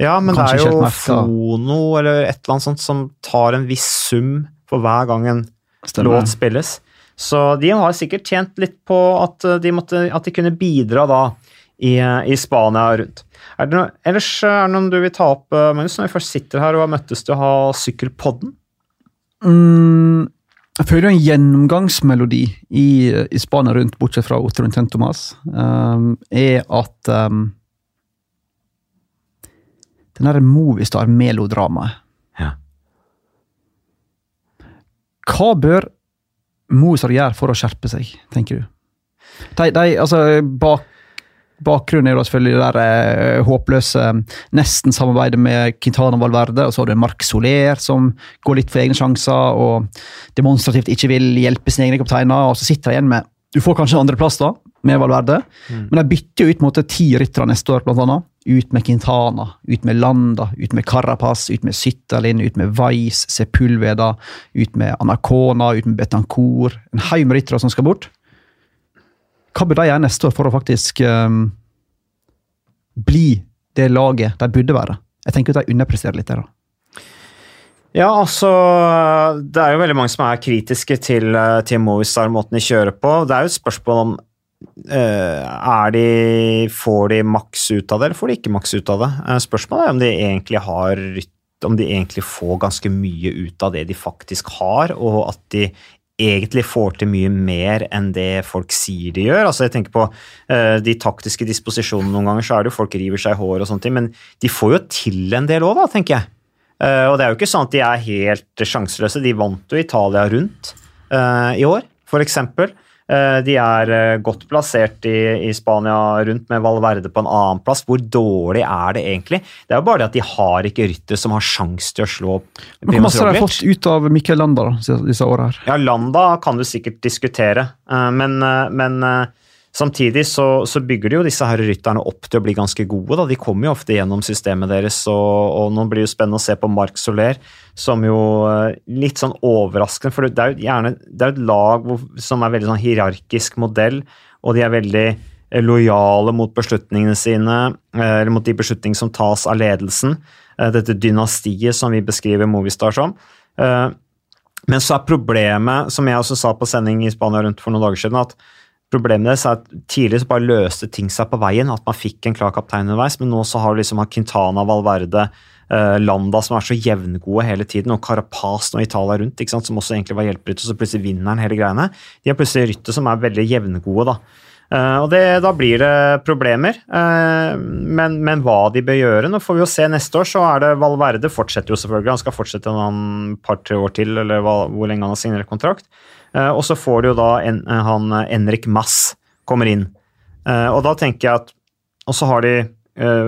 Ja, men Kanskje det er jo. Fono eller et eller annet sånt som tar en viss sum for hver gang en Stemmer. låt spilles. Så de har sikkert tjent litt på at de, måtte, at de kunne bidra da i, i Spania rundt. Er det noe, ellers er det noen du vil ta opp, eh, Magnus, når vi først sitter her og har møttes til å ha Sykkelpodden? Mm, jeg føler jo en gjennomgangsmelodi i, i Spania rundt, bortsett fra Otto Rundt Thomas, um, er at um, den derre Movistar-melodramaet Ja. Hva bør Movistar gjøre for å skjerpe seg, tenker du? De, de, altså, bak, bakgrunnen er jo selvfølgelig det der eh, håpløse nesten samarbeidet med Quintana Valverde, og så har du Marc Soler som går litt for egne sjanser og demonstrativt ikke vil hjelpe sine egne kapteiner, og så sitter de igjen med Du får kanskje andreplass da, med Valverde, men de bytter jo ut mot ti ryttere neste år, blant annet. Ut med Quintana, ut med Landa, ut med Carapaz, ut med Sytterlin, ut med Weiss, Sepulveda, ut med Anacona, ut med Betancourt. En haug med ryttere som skal bort. Hva bør de gjøre neste år for å faktisk um, bli det laget de burde være? Jeg tenker at de underpresterer litt der. da. Ja, altså Det er jo veldig mange som er kritiske til, eh, til Movistar-måten de kjører på. Det er jo et spørsmål om eh, er de, Får de maks ut av det, eller får de ikke maks ut av det? Eh, spørsmålet er om de egentlig har om de egentlig får ganske mye ut av det de faktisk har, og at de egentlig får til mye mer enn det folk sier de gjør. Altså jeg tenker på uh, De taktiske disposisjonene noen ganger, så er det jo folk river seg i hår og sånne ting, men de får jo til en del òg, da, tenker jeg. Uh, og det er jo ikke sånn at de er helt sjanseløse. De vant jo Italia rundt uh, i år, for Uh, de er eh, godt plassert i, i Spania rundt med Valverde på en annen plass. Hvor dårlig er det egentlig? Det er jo bare det at de har ikke rytter som har sjanse til å slå Hvor masse har de fått ut av Mikkel Landa disse- åra her? Ja, Landa kan du sikkert diskutere, eh, men, eh, men eh, samtidig så, så bygger de jo disse her rytterne opp til å bli ganske gode. Da. De kommer jo ofte gjennom systemet deres, og, og nå blir det jo spennende å se på Marc Soler, som jo eh, litt sånn overraskende For det er jo gjerne det er et lag hvor, som er veldig sånn hierarkisk modell, og de er veldig eh, lojale mot beslutningene sine, eh, eller mot de beslutningene som tas av ledelsen. Dette dynastiet som vi beskriver Movistar som. Men så er problemet, som jeg også sa på sending i Spania rundt for noen dager siden, at problemet deres er at tidligere så bare løste ting seg på veien, at man fikk en klar kaptein underveis, men nå så har du liksom Quintana, Valverde, eh, Landa som er så jevngode hele tiden, og Carapaz i Italia rundt, som også egentlig var hjelperytter, så plutselig vinner han hele greiene. De har plutselig rytter som er veldig jevngode, da. Uh, og det, Da blir det problemer, uh, men, men hva de bør gjøre Nå får vi jo se neste år, så er det Valverde fortsetter jo selvfølgelig. Han skal fortsette et par-tre år til, eller hva, hvor lenge han har signert kontrakt. Eh, og så får du jo da en, han Henrik Mass kommer inn. Eh, og da tenker jeg at Og så har de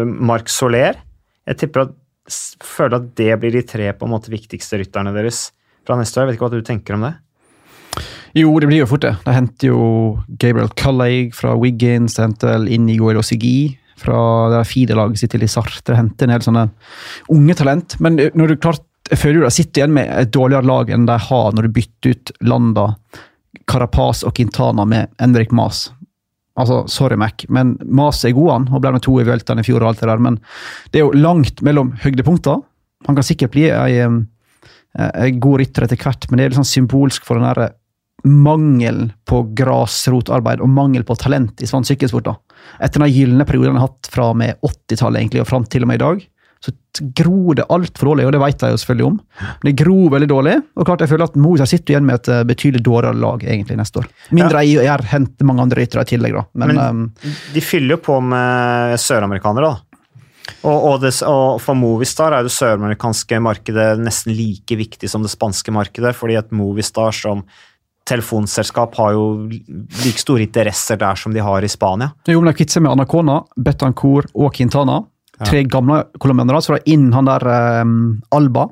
Mark Soler. Jeg tipper at føler at det blir de tre på en måte viktigste rytterne deres fra neste år. Jeg vet ikke hva du tenker om det? Jo, det blir jo fort det. De henter jo Gabriel Culleig fra Wiggins, de henter vel Inigo Elosigi fra det der FIDE-laget sitt til Sartre. De henter en del sånne unge talent. Men når du klart, føler jo sitter igjen med et dårligere lag enn de har når du bytter ut Landa, Carapaz og Quintana med Henrik Mas. Altså, sorry, Mac, men Mas er god, han. Og ble med to i Vueltaen i fjor og alt det der, men det er jo langt mellom høydepunkter. Han kan sikkert bli ei, ei god rytter etter hvert, men det er litt sånn symbolsk for den der mangelen på grasrotarbeid og mangel på talent i svensk sykkelsport. da. Etter den gylne perioden han har hatt fra med 80-tallet egentlig, og fram til og med i dag, så gror det altfor dårlig, og det vet jeg jo selvfølgelig om. Men det gror veldig dårlig, og klart jeg føler at Moser sitter igjen med et eh, betydelig dårligere lag egentlig neste år. Mindre jeg gjør henter mange andre ryttere i tillegg, da. Men, Men- em, De fyller jo på med søramerikanere, da. Og, og, det, og for Movistar er det søramerikanske markedet nesten like viktig som det spanske markedet, fordi at Movistar som telefonselskap har jo like store interesser der som de har i Spania. Jo, men de kvitter seg med Anacona, Betancourt og Quintana. Tre gamle colombianere. Så da inn han der um, Alba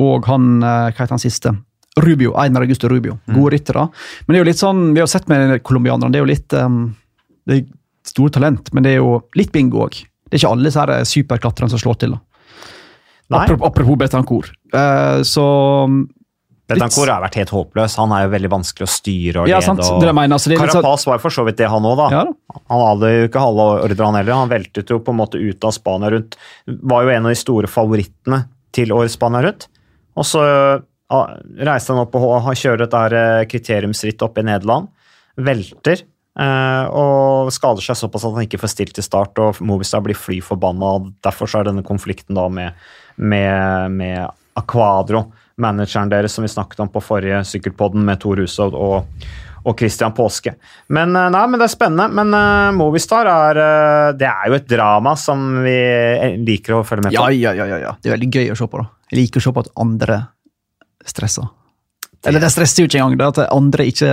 og han eh, Hva heter han siste? Rubio. Einar Augusto Rubio. Gode ryttere. Men det er jo litt sånn, vi har sett med colombianerne, det er jo litt um, Det er store talent, men det er jo litt bingo òg. Det er ikke alle disse her superklatrerne som slår til. da. Nei. Apropos, apropos Betancourt. Uh, så Betancourt har vært helt håpløs. Han er jo veldig vanskelig å styre og Ja, lede. og- mener, altså, sånn- Carapaz var jo for så vidt det, han òg, da. Ja da. Han hadde jo ikke halve han heller. Han veltet jo på en måte ut av Spania rundt. Var jo en av de store favorittene til årets Spania rundt. Og så ja, reiste han opp og kjører et der eh, kriteriumsritt opp i Nederland. Velter. eh, og skader seg såpass at han ikke får stilt til start, og Movistar blir fly forbanna. Derfor så er denne konflikten da med, med, med Aquadro, manageren deres som vi snakket om på forrige sykkelpodden med Tor Hushovd og, og Christian Påske. Men, eh, nei, men det er spennende. Men uh, Movistar er uh, Det er jo et drama som vi liker å følge med på. Ja, ja, ja, ja, ja. Det er veldig gøy å se på. da. Jeg liker å se på at andre stresser. Eller det stresser jo ikke engang. Det at andre ikke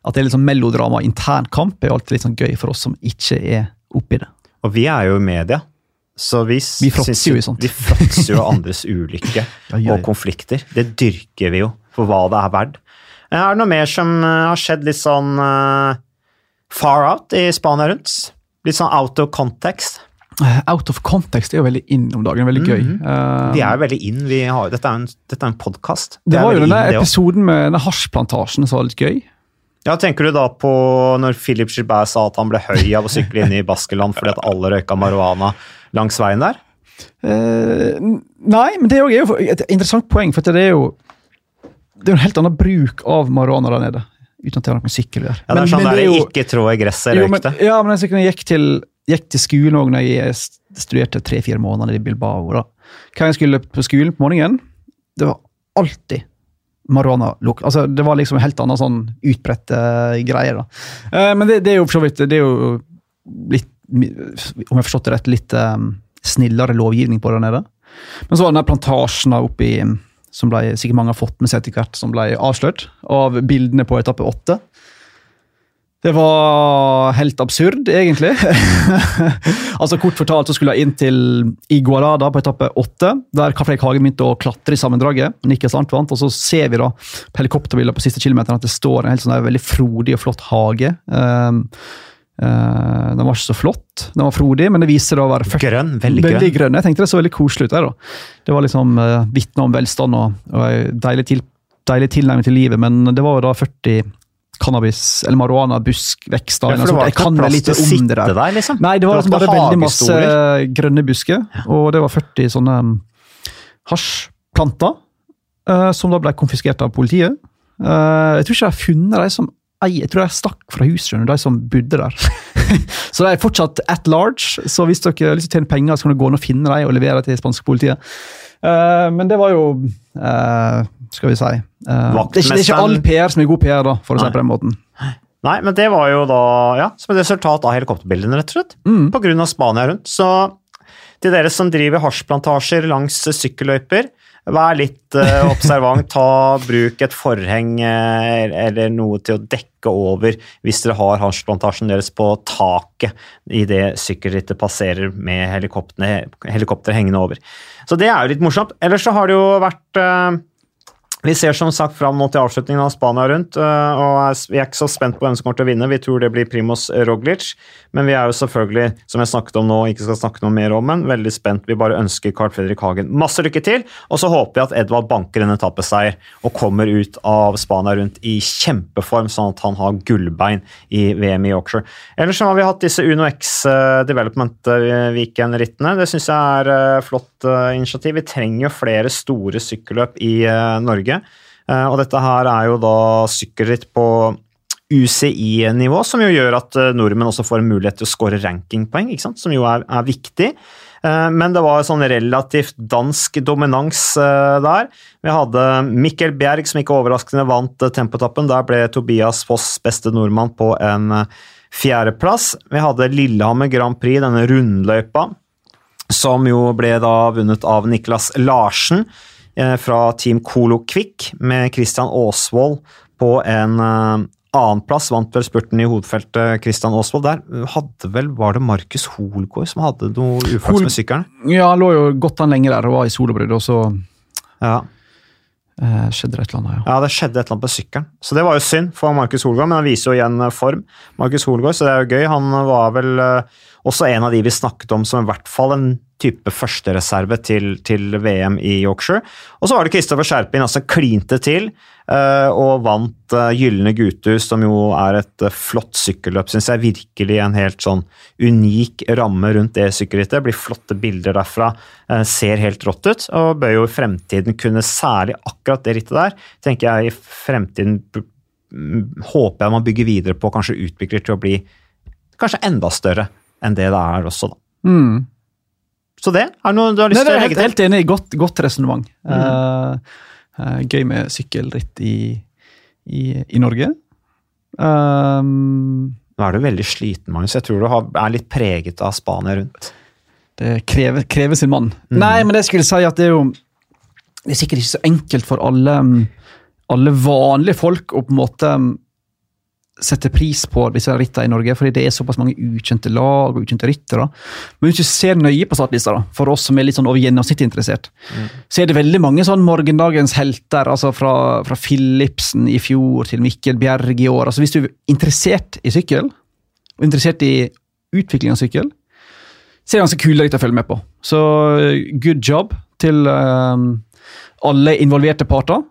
At det er litt sånn melodrama, intern kamp, er jo alltid litt sånn gøy for oss som ikke er oppi det. Og vi er jo i media. Så vi, Vi fråtser jo i sånt. Vi fråtser jo andres ulykke og konflikter. Det dyrker vi jo for hva det er verdt. Er det noe mer som eh, har skjedd litt sånn uh, far out i Spania rundt? Litt sånn out of context? Eh, Out of context er jo veldig in om dagen. Veldig gøy. Eh, Vi er jo veldig inn. Vi har, dette er en, dette er en podkast. det var jo denne in, episoden med denne hasjplantasjen som var litt gøy. Ja, Tenker du da på når Philip Gilbert sa at han ble høy av å sykle inn i Baskeland fordi at alle røyka marihuana langs veien der? Eh, nei, men det er jo et interessant poeng, for det er jo det er en helt annen bruk av marihuana der nede. Uten at det har noe å gjøre. Ja, det er sånn men der, jo- Ikke trå i gresset, men, ja, men jeg, jeg gikk til, gikk til skolen òg når jeg studerte tre-fire måneder i Bilbao. da. Hva jeg skulle på skolen på morgenen, det var alltid marihuana-lukt. Altså, det var liksom en helt annen sånn utbredt greier. greie. da. Eh, men det, det er jo for så vidt det er jo litt, om jeg har forstått det rett, litt um, snillere lovgivning på der nede. Men så var den plantasjen oppi som ble, sikkert mange har fått med seg etter hvert, som ble avslørt av bildene på etappe åtte. Det var helt absurd, egentlig. altså Kort fortalt så skulle jeg inn til Iguarada på etappe åtte, der Kafleik Hagen begynte å klatre i sammendraget. Niklas Arnt vant, og så ser vi da på helikopterbildet på siste kilometeren at det står en helt sånn veldig frodig og flott hage. Um, eh, den var ikke så flott, den var frodig, men det viser seg å være 40 Grønn, veldig grønn. Veldig grønn. Jeg tenkte det så veldig koselig ut. der da. Det var liksom uh, vitne om velstand og, og en deilig, til, deilig tilnærming til livet, men det var jo da 40 cannabis- eller marihuana-buskvekster. Ja, for det var ikke plass til å sitte det der. der, liksom. Nei, det var Det liksom bare veldig masse grønne busker, og det var 40 sånne um, hasjplanter uh, som da ble konfiskert av politiet. Jeg tror ikke de har funnet de som jeg tror de stakk fra huset, skjønner de som bodde der. så de er fortsatt at large, så hvis dere har lyst til å tjene penger, så kan dere gå inn og finne dem og levere til spanske politiet. Uh, men det var jo uh, Skal vi si uh, det, er ikke, det er ikke all PR som er god PR, da, for å si Nei. det på den måten. Nei, men det var jo da ja, som et resultat av helikopterbildene, rett og slett. Mm. På grunn av Spania rundt. Så til dere som driver hasjplantasjer langs sykkelløyper, vær litt uh, observant. Ta Bruk et forheng uh, eller noe til å dekke over hvis dere har hasjplantasjen deres på taket idet sykkelrittet passerer med helikopter, hengende over. Så det er jo litt morsomt. Ellers så har det jo vært eh, vi ser som sagt fram nå til avslutningen av Spania rundt, øh, og vi er ikke så spent på hvem som kommer til å vinne. Vi tror det blir Primos Roglic, men vi er jo selvfølgelig, som jeg snakket om nå, ikke skal snakke noe mer om, men veldig spent. Vi bare ønsker Carl Fredrik Hagen masse lykke til, og så håper vi at Edvard banker en etappeseier og kommer ut av Spania rundt i kjempeform, sånn at han har gullbein i VM i Yorkshire. Ellers så har vi hatt disse Uno X øh, Development øh, Weekend-rittene. Det syns jeg er flott initiativ. Vi trenger jo flere store sykkelløp i øh, Norge. Eh, Og dette her er jo da sykkelritt på UCI-nivå, som jo gjør at eh, nordmenn også får en mulighet til å skåre rankingpoeng, som jo er, er viktig. Eh, Men det var sånn relativt dansk dominans der. Vi hadde Mikkel Bjerg, som ikke overraskende vant tempotappen. Der ble Tobias Foss beste nordmann på en fjerdeplass. Vi hadde Lillehammer Grand Prix, denne rundløypa, som jo ble da vunnet av Niklas Larsen fra Team Colo Quick, med Christian Aasvold på en eh, annenplass. Vant vel spurten i hovedfeltet, Christian Aasvold. Der hadde vel, var det Markus Holgaard som hadde noe uflaks med sykkelen? Ja, han lå jo godt an lenge der og var i solobrudd, og så Ja. eh, skjedde det et eller annet. ja. ja, det skjedde et eller annet på sykkelen. Så det var jo synd for Markus Holgaard, men han viser jo igjen eh, form. Markus Holgaard, så det er jo gøy. Han var vel eh, også en av de vi snakket om som i hvert fall en type førstereserve til, til VM i Yorkshire. Og så var det Kristoffer Skjerpin, altså klinte til uh, og vant uh, Gylne Guthus, som jo er et uh, flott sykkelløp, syns jeg. Virkelig en helt sånn unik ramme rundt det sykkelrittet. Blir flotte bilder derfra. ser helt rått ut, og bør jo i fremtiden kunne, særlig akkurat det rittet der, tenker jeg i fremtiden håper jeg man bygger videre på, kanskje utvikler til å bli kanskje enda større enn det det er også, da. Mm. Så det? Er noe du har lyst Nei, til å legge til? helt enig. Godt, godt resonnement. Mm. Uh, uh, gøy med sykkelritt i, i, i Norge. Um, Nå er du veldig sliten, Magnus. Jeg tror du har, er litt preget av Spania rundt. det krever, krever sin mann. Mm. Nei, men det skulle si at det er jo Det er sikkert ikke så enkelt for alle, um, alle vanlige folk å på en måte um, sette pris på disse rittene i Norge, fordi det er såpass mange ukjente lag og ukjente ryttere. Men hvis du ser nøye på startlista, da, for oss som er litt sånn over gjennomsnittet interessert, så er det veldig mange sånn morgendagens helter, altså fra, fra Philipsen i fjor til Mikkel Bjerg i år. Altså Hvis du er interessert i sykkel, og interessert i utvikling av sykkel, så er det ganske kule ritt å følge med på. Så eh, good job til eh, alle involverte parter,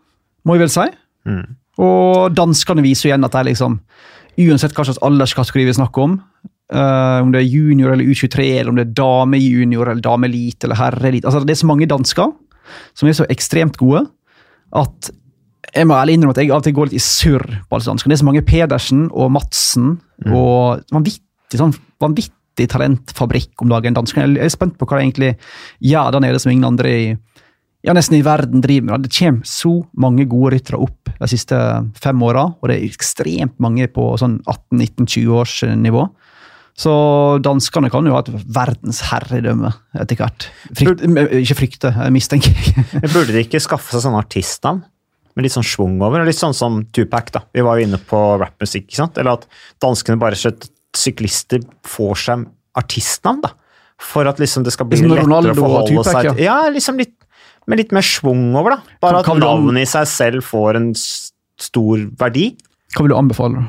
må jeg vel si. Mm. Og danskene viser igjen at de liksom, uansett hva slags alderskategori vi snakker om, uh, om det er junior eller U23, eller om det er damejunior eller dameelite eller herreelite altså Det er så mange dansker som er så ekstremt gode at jeg må ærlig innrømme at jeg av og til går litt i surr på alle danskene. Det er så mange Pedersen og Madsen og vanvittig, sånn, vanvittig talentfabrikk om dagen. Danskene. Jeg er spent på hva de egentlig gjør der nede som ingen andre i ja, nesten i verden driver med. Det kommer så mange gode ryttere opp de siste fem åra, og det er ekstremt mange på sånn 18-19-20-årsnivå. Så danskene kan jo ha et verdensherredømme etter hvert. Frykt, ikke frykte, mistenker. jeg. Burde de ikke skaffe seg sånne artistnavn? Med litt sånn schwung over? Litt sånn som Tupac, da. Vi var jo inne på rappmusikk, ikke sant? Eller at danskene bare skjøt syklister får seg artistnavn, da. For at liksom det skal bli Liksom lettere å forholde Tupac, seg til Ja, liksom litt, med litt mer schwung over, da. Bare at navnet i seg selv får en stor verdi. Hva vil du anbefale?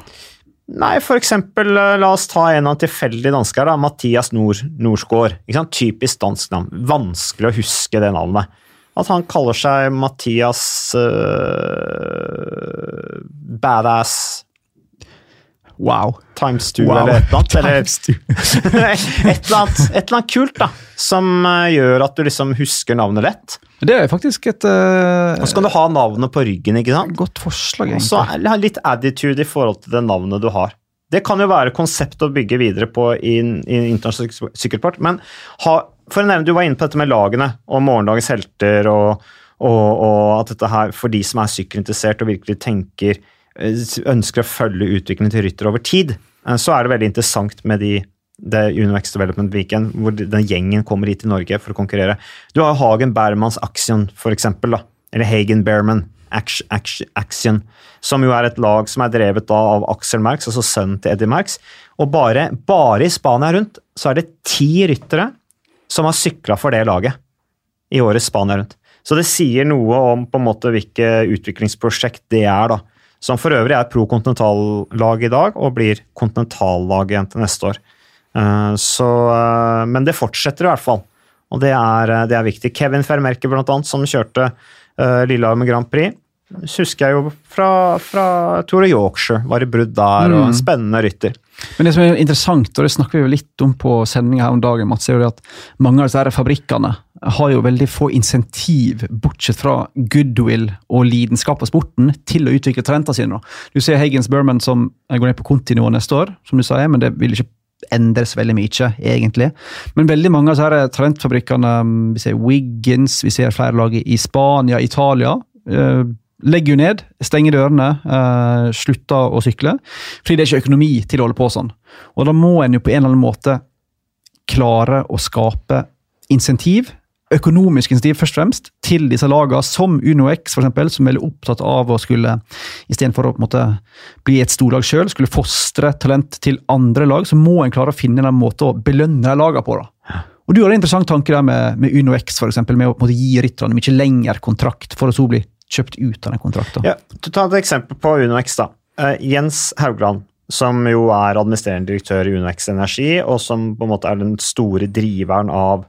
Nei, for eksempel, eh, la oss ta en av tilfeldige dansker, da. Mathias Nord, sant? Typisk dansk navn. Vanskelig å huske det navnet. At han kaller seg Mathias uh, Badass Wow. times two, Wow. eller et eller annet. Eller et, eller annet et eller annet kult, da. Som øh, gjør at du liksom husker navnet lett. Det er faktisk et uh, Og så kan du ha navnet på ryggen, ikke sant. godt forslag, Og så litt attitude i forhold til det navnet du har. Det kan jo være konsept å bygge videre på i i internasjonal sykkelpart, men ha, for å nevne, du var inne på dette med lagene og morgendagens helter, og, og, og at dette her, for de som er sykkelinteressert og virkelig tenker eh, ønsker å følge utviklingen til rytter over tid, eh, så er det veldig interessant med de det Univex Development Weekend, hvor den gjengen kommer hit til Norge for å konkurrere. Du har Hagen Bermans Action, for eksempel, da. eller Hagen Berman Action, som jo er et lag som er drevet da av Axel Marx, altså sønnen til Eddie Marx. Og bare, bare i Spania rundt så er det ti ryttere som har sykla for det laget i årets Spania rundt. Så det sier noe om på en måte hvilket utviklingsprosjekt det er, da. Som for øvrig er pro kontinentallag i dag, og blir kontinentallag igjen til neste år. Eh, Så, eh, men det fortsetter i hvert fall, og det er, eh, det er viktig. Kevin Fermerke, blant annet, som kjørte Lillehammer Grand Prix, husker jeg jo fra, fra Tour of Yorkshire. Var i brudd der, og en spennende rytter. Men det som er interessant, og det snakker vi jo litt om på sendinga her om dagen, Mats, er jo det at mange av disse fabrikkene har jo veldig få insentiv, bortsett fra goodwill og lidenskap for sporten, til å utvikle talentene sine. Du ser Hagens Berman som går ned på kontinivå neste år, som du sier, men det vil ikke endres veldig mye, egentlig. Men veldig mange av disse talentfabrikkene, vi ser Wiggins, vi ser flere lag i Spania, Italia, eh, legger jo ned, stenger dørene, eh, slutter å sykle. Fordi det er ikke økonomi til å holde på sånn. Og da må en jo på en eller annen måte klare å skape insentiv, økonomisk insentiv først og fremst, til disse lagene, som UnoX for eksempel, som er veldig opptatt av å skulle, istedenfor å måte bli et storlag sjøl, skulle fostre talent til andre lag, så må en klare å finne en måte å belønne lagene på. da. Og Du har en interessant tanke der med, med UnoX, for eksempel, med å måte, gi rytterne mye lengre kontrakt, for å så bli kjøpt ut av den kontrakten. Ja, ta et eksempel på UnoX, da. Uh, Jens Haugland, som jo er administrerende direktør i UnoX Energi, og som på en måte er den store driveren av,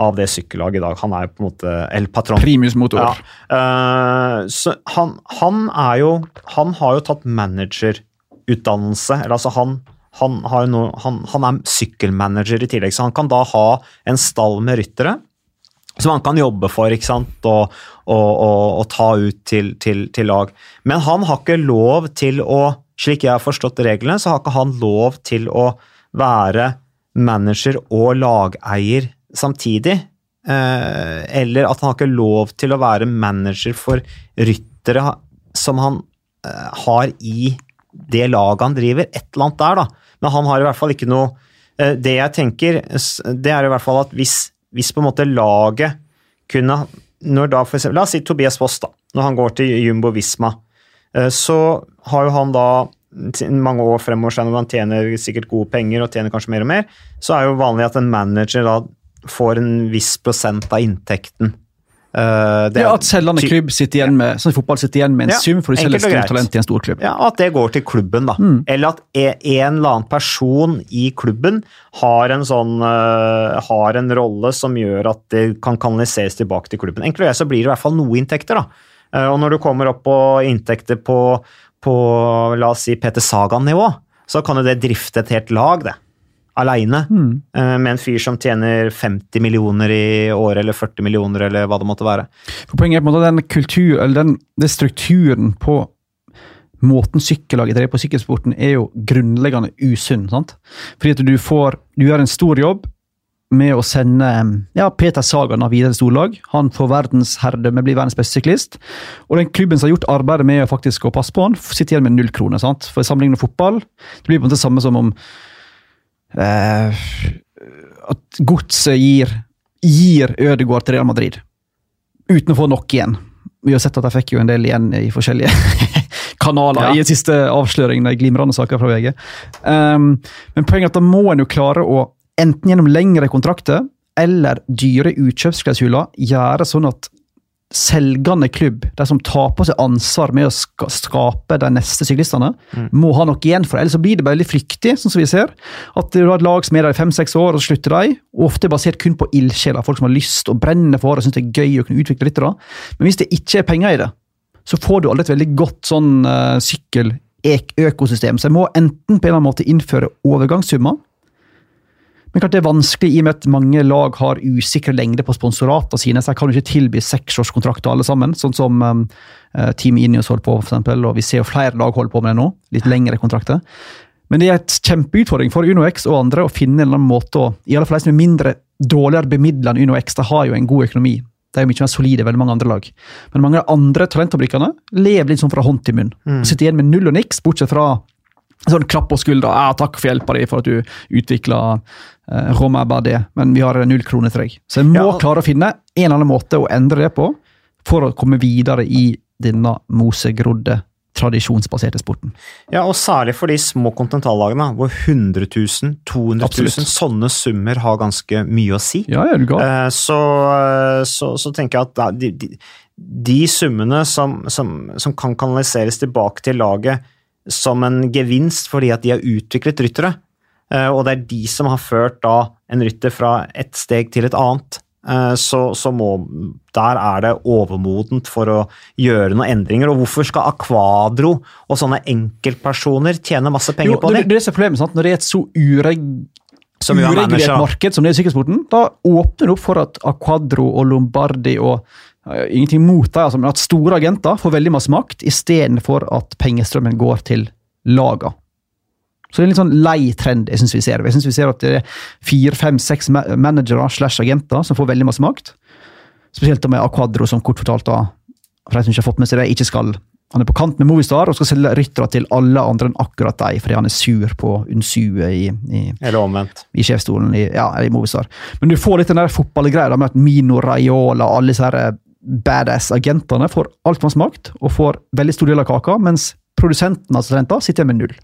av det sykkellaget i dag. Han er på en måte El Patron. Primus motor. Ja. Uh, så han, han er jo Han har jo tatt managerutdannelse. Eller altså han, han, han, han er sykkelmanager i tillegg, så han kan da ha en stall med ryttere som han kan jobbe for ikke sant? Og, og, og, og ta ut til, til, til, lag. Men han har ikke lov til å, slik jeg har forstått reglene, så har ikke han lov til å være manager og lageier samtidig. Eh, eller at han har ikke lov til å være manager for ryttere som han eh, har i det laget han driver. Et eller annet der, da. Men han har i hvert fall ikke noe eh, Det jeg tenker, det er i hvert fall at hvis hvis på en måte laget kunne når da for eksempel, La oss si Tobias Foss, da, når han går til Jumbo Visma. Så har jo han da mange år fremover siden han tjener sikkert gode penger og tjener kanskje mer og mer, så er jo vanlig at en manager da får en viss prosent av inntekten Uh, ja, At selgende klubb sitter igjen med sånn fotball sitter igjen med en ja, sum for å selge stort talent i en stor klubb. Ja, At det går til klubben, da. Mm. Eller at e, en eller annen person i klubben har en sånn uh, har en rolle som gjør at det kan kanaliseres tilbake til klubben. Enkelt og greit så blir det i hvert fall noe inntekter, da. Uh, og når du kommer opp på inntekter på, på la oss si Peter Sagan-nivå, så kan jo det drifte et helt lag, det aleine, mm. Eh, med en fyr som tjener 50 millioner i året, eller 40 millioner, eller hva det måtte være. For Poenget er på en måte den kultur, eller den, den strukturen på måten sykkellaget driver på sykkelsporten, er jo grunnleggende usunn. sant? Fordi at du får Du gjør en stor jobb med å sende ja, Peter Sagan av videre storlag. Han får verdensherredømme, blir verdens beste syklist. Og den klubben som har gjort arbeidet med å faktisk å passe på han, sitter igjen med null kroner. sant? For sammenlignet med fotball, det blir på en måte det samme som om eh, at godset gir, gir Ødegaard til Real Madrid. Uten å få nok igjen. Vi har sett at de fikk jo en del igjen i forskjellige kanaler ja. i den siste avsløringen. Glimrende saker fra VG. Um, men poenget er at da må en jo klare å, enten gjennom lengre kontrakter eller dyre utkjøpsklausuler, gjøre sånn at selgende klubb, de som tar på seg ansvar med å skape de neste syklistene, mm. må ha noe igjen for det. Ellers så blir det veldig fryktig, sånn som vi ser. At du har et lag som er der i fem-seks år, og så slutter de. Ofte basert kun på ildsjeler. Folk som har lyst og brenner for og syns det er gøy å kunne utvikle litt. Da. Men hvis det ikke er penger i det, så får du aldri et veldig godt sånn uh, sykkeløkosystem. Så jeg må enten på en eller annen måte innføre overgangssummer, men klart det er vanskelig i og med at mange lag har usikre lengde på sponsoratene sine. så Jeg kan jo ikke tilby seksårskontrakter alle sammen, sånn som um, Team Inios holder på for eksempel, og Vi ser jo flere lag holder på med det nå. Litt lengre kontrakter. Men det er et kjempeutfordring for UnoX og andre å finne en eller annen måte å I alle fall de som er mindre dårligere bemidla enn UnoX, de har jo en god økonomi. De er jo mye mer solide enn veldig mange andre lag. Men mange av de andre talentfabrikkene lever litt sånn fra hånd til munn. Mm. Sitter igjen med null og niks, bortsett fra sånn klapp på skuldra. Ja, 'Takk for hjelpa di for at du utvikla Roma Badé, men vi har null kroner til deg'. Så jeg må ja. klare å finne en eller annen måte å endre det på for å komme videre i denne mosegrodde tradisjonsbaserte sporten. Ja, og særlig for de små kontinentallagene, hvor 100 000, 200 000 sånne summer har ganske mye å si. Ja, ja, du uh, så, så, så, tenker jeg at de, de, de summene som, som, som kan kanaliseres tilbake til laget som en gevinst fordi at de har utviklet ryttere. Eh, og det er de som har ført da en rytter fra et steg til et annet. Eh, så, så må, der er det overmodent for å gjøre noen endringer. Og hvorfor skal Aquadro og sånne enkeltpersoner tjene masse penger jo, på det? Det, det er problemet, sant? Når det er et så ureg uregulert marked som det er i sykkelsporten, da åpner det opp for at Aquadro og Lombardi og Ingenting mot dem, altså, men at store agenter får veldig masse makt, istedenfor at pengestrømmen går til laga. Så det er en litt sånn lei trend jeg synes vi ser. Jeg synes vi ser at det er fire, fem, seks managere slash agenter som får veldig masse makt. Spesielt med Aquadro, som kort fortalt, da, for de som ikke har fått med seg det, ikke skal han er på kant med Movistar og skal selge ryttere til alle andre enn akkurat deg, fordi han er sur på Unsue i, i, Eller omvendt. i sjefsstolen i, ja, i Movistar. Men du får litt den der fotballgreia med at Mino Raiola og alle disse her badass-agentene får altfor masse makt og får veldig stor del av kaka, mens produsenten altså, sitter sitter med null.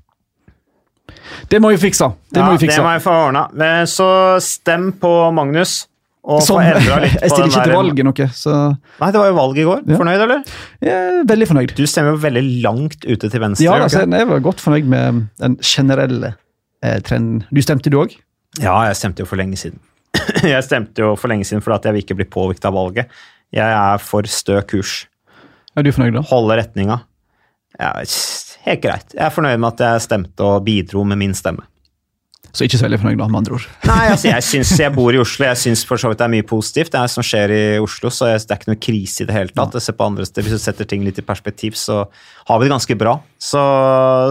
Det må vi fikse. Det ja, må vi fikse. Det må jeg få ordna. Så stem på Magnus, Og få Som, endra litt jeg stiller ikke til valg noe, så Nei, det var jo valg i går. Ja. Fornøyd, eller? jeg er veldig fornøyd. Du stemmer jo veldig langt ute til venstre. Ja, altså, jeg var godt fornøyd med den generelle eh, trenden. Du stemte, du òg? ja, jeg stemte jo for lenge siden. jeg stemte jo for lenge siden fordi jeg vil ikke bli påvirket av valget. Jeg er for stø kurs. Er du fornøyd, da? Holde retninga. Ja, helt greit. Jeg er fornøyd med at jeg stemte og bidro med min stemme. Så ikke så veldig fornøyd, da, med andre ord. Nei, altså, jeg syns jeg bor i Oslo. Jeg syns for så vidt det er mye positivt det er som skjer i Oslo, så det er ikke noe krise i det hele tatt. Jeg ser på andre steder, Hvis du setter ting litt i perspektiv, så har vi det ganske bra. Så,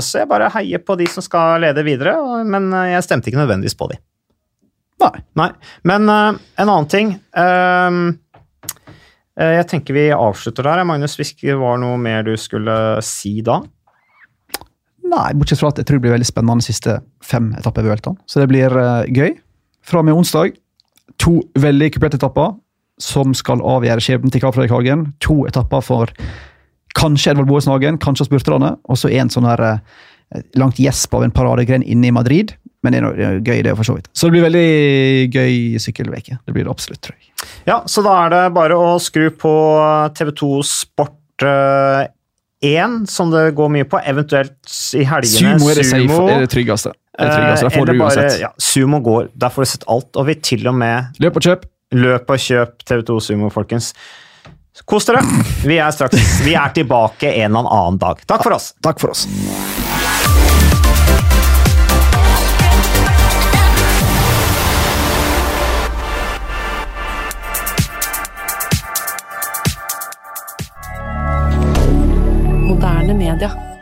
så jeg bare heier på de som skal lede videre, men eh, jeg stemte ikke nødvendigvis på de. Nei. Nei. Men uh, en annen ting um, uh, Jeg tenker vi avslutter der. Magnus, hvis det var noe mer du skulle si da? Nei, bortsett fra at jeg tror det blir veldig spennende de siste fem etapper. Så det blir uh, gøy. Fra og med onsdag to veldig kuperte etapper som skal avgjøre skjebnen til Karl Fredrik Hagen. To etapper for kanskje Edvald Boasson Hagen, kanskje spurterne, og så en sånn her eh, langt gjesp av en paradegren inne i Madrid. Men det er, noe, gøy, det, for så vidt. Så det blir veldig gøy sykkelveke. Det blir det absolutt, tror jeg. Ja, så da er det bare å skru på TV2 Sport eh, 1, som det går mye på, eventuelt i helgene. Sumo er det, safe, er det tryggeste. Er det tryggeste. Der får Eh, du uansett. Ja, Sumo går, der får du sett alt, og vi til og med Løp og kjøp. løp og kjøp TV2 Sumo, folkens. Kos dere! Vi er straks Vi er tilbake en eller annen dag. Takk for oss. Takk for oss. moderne media.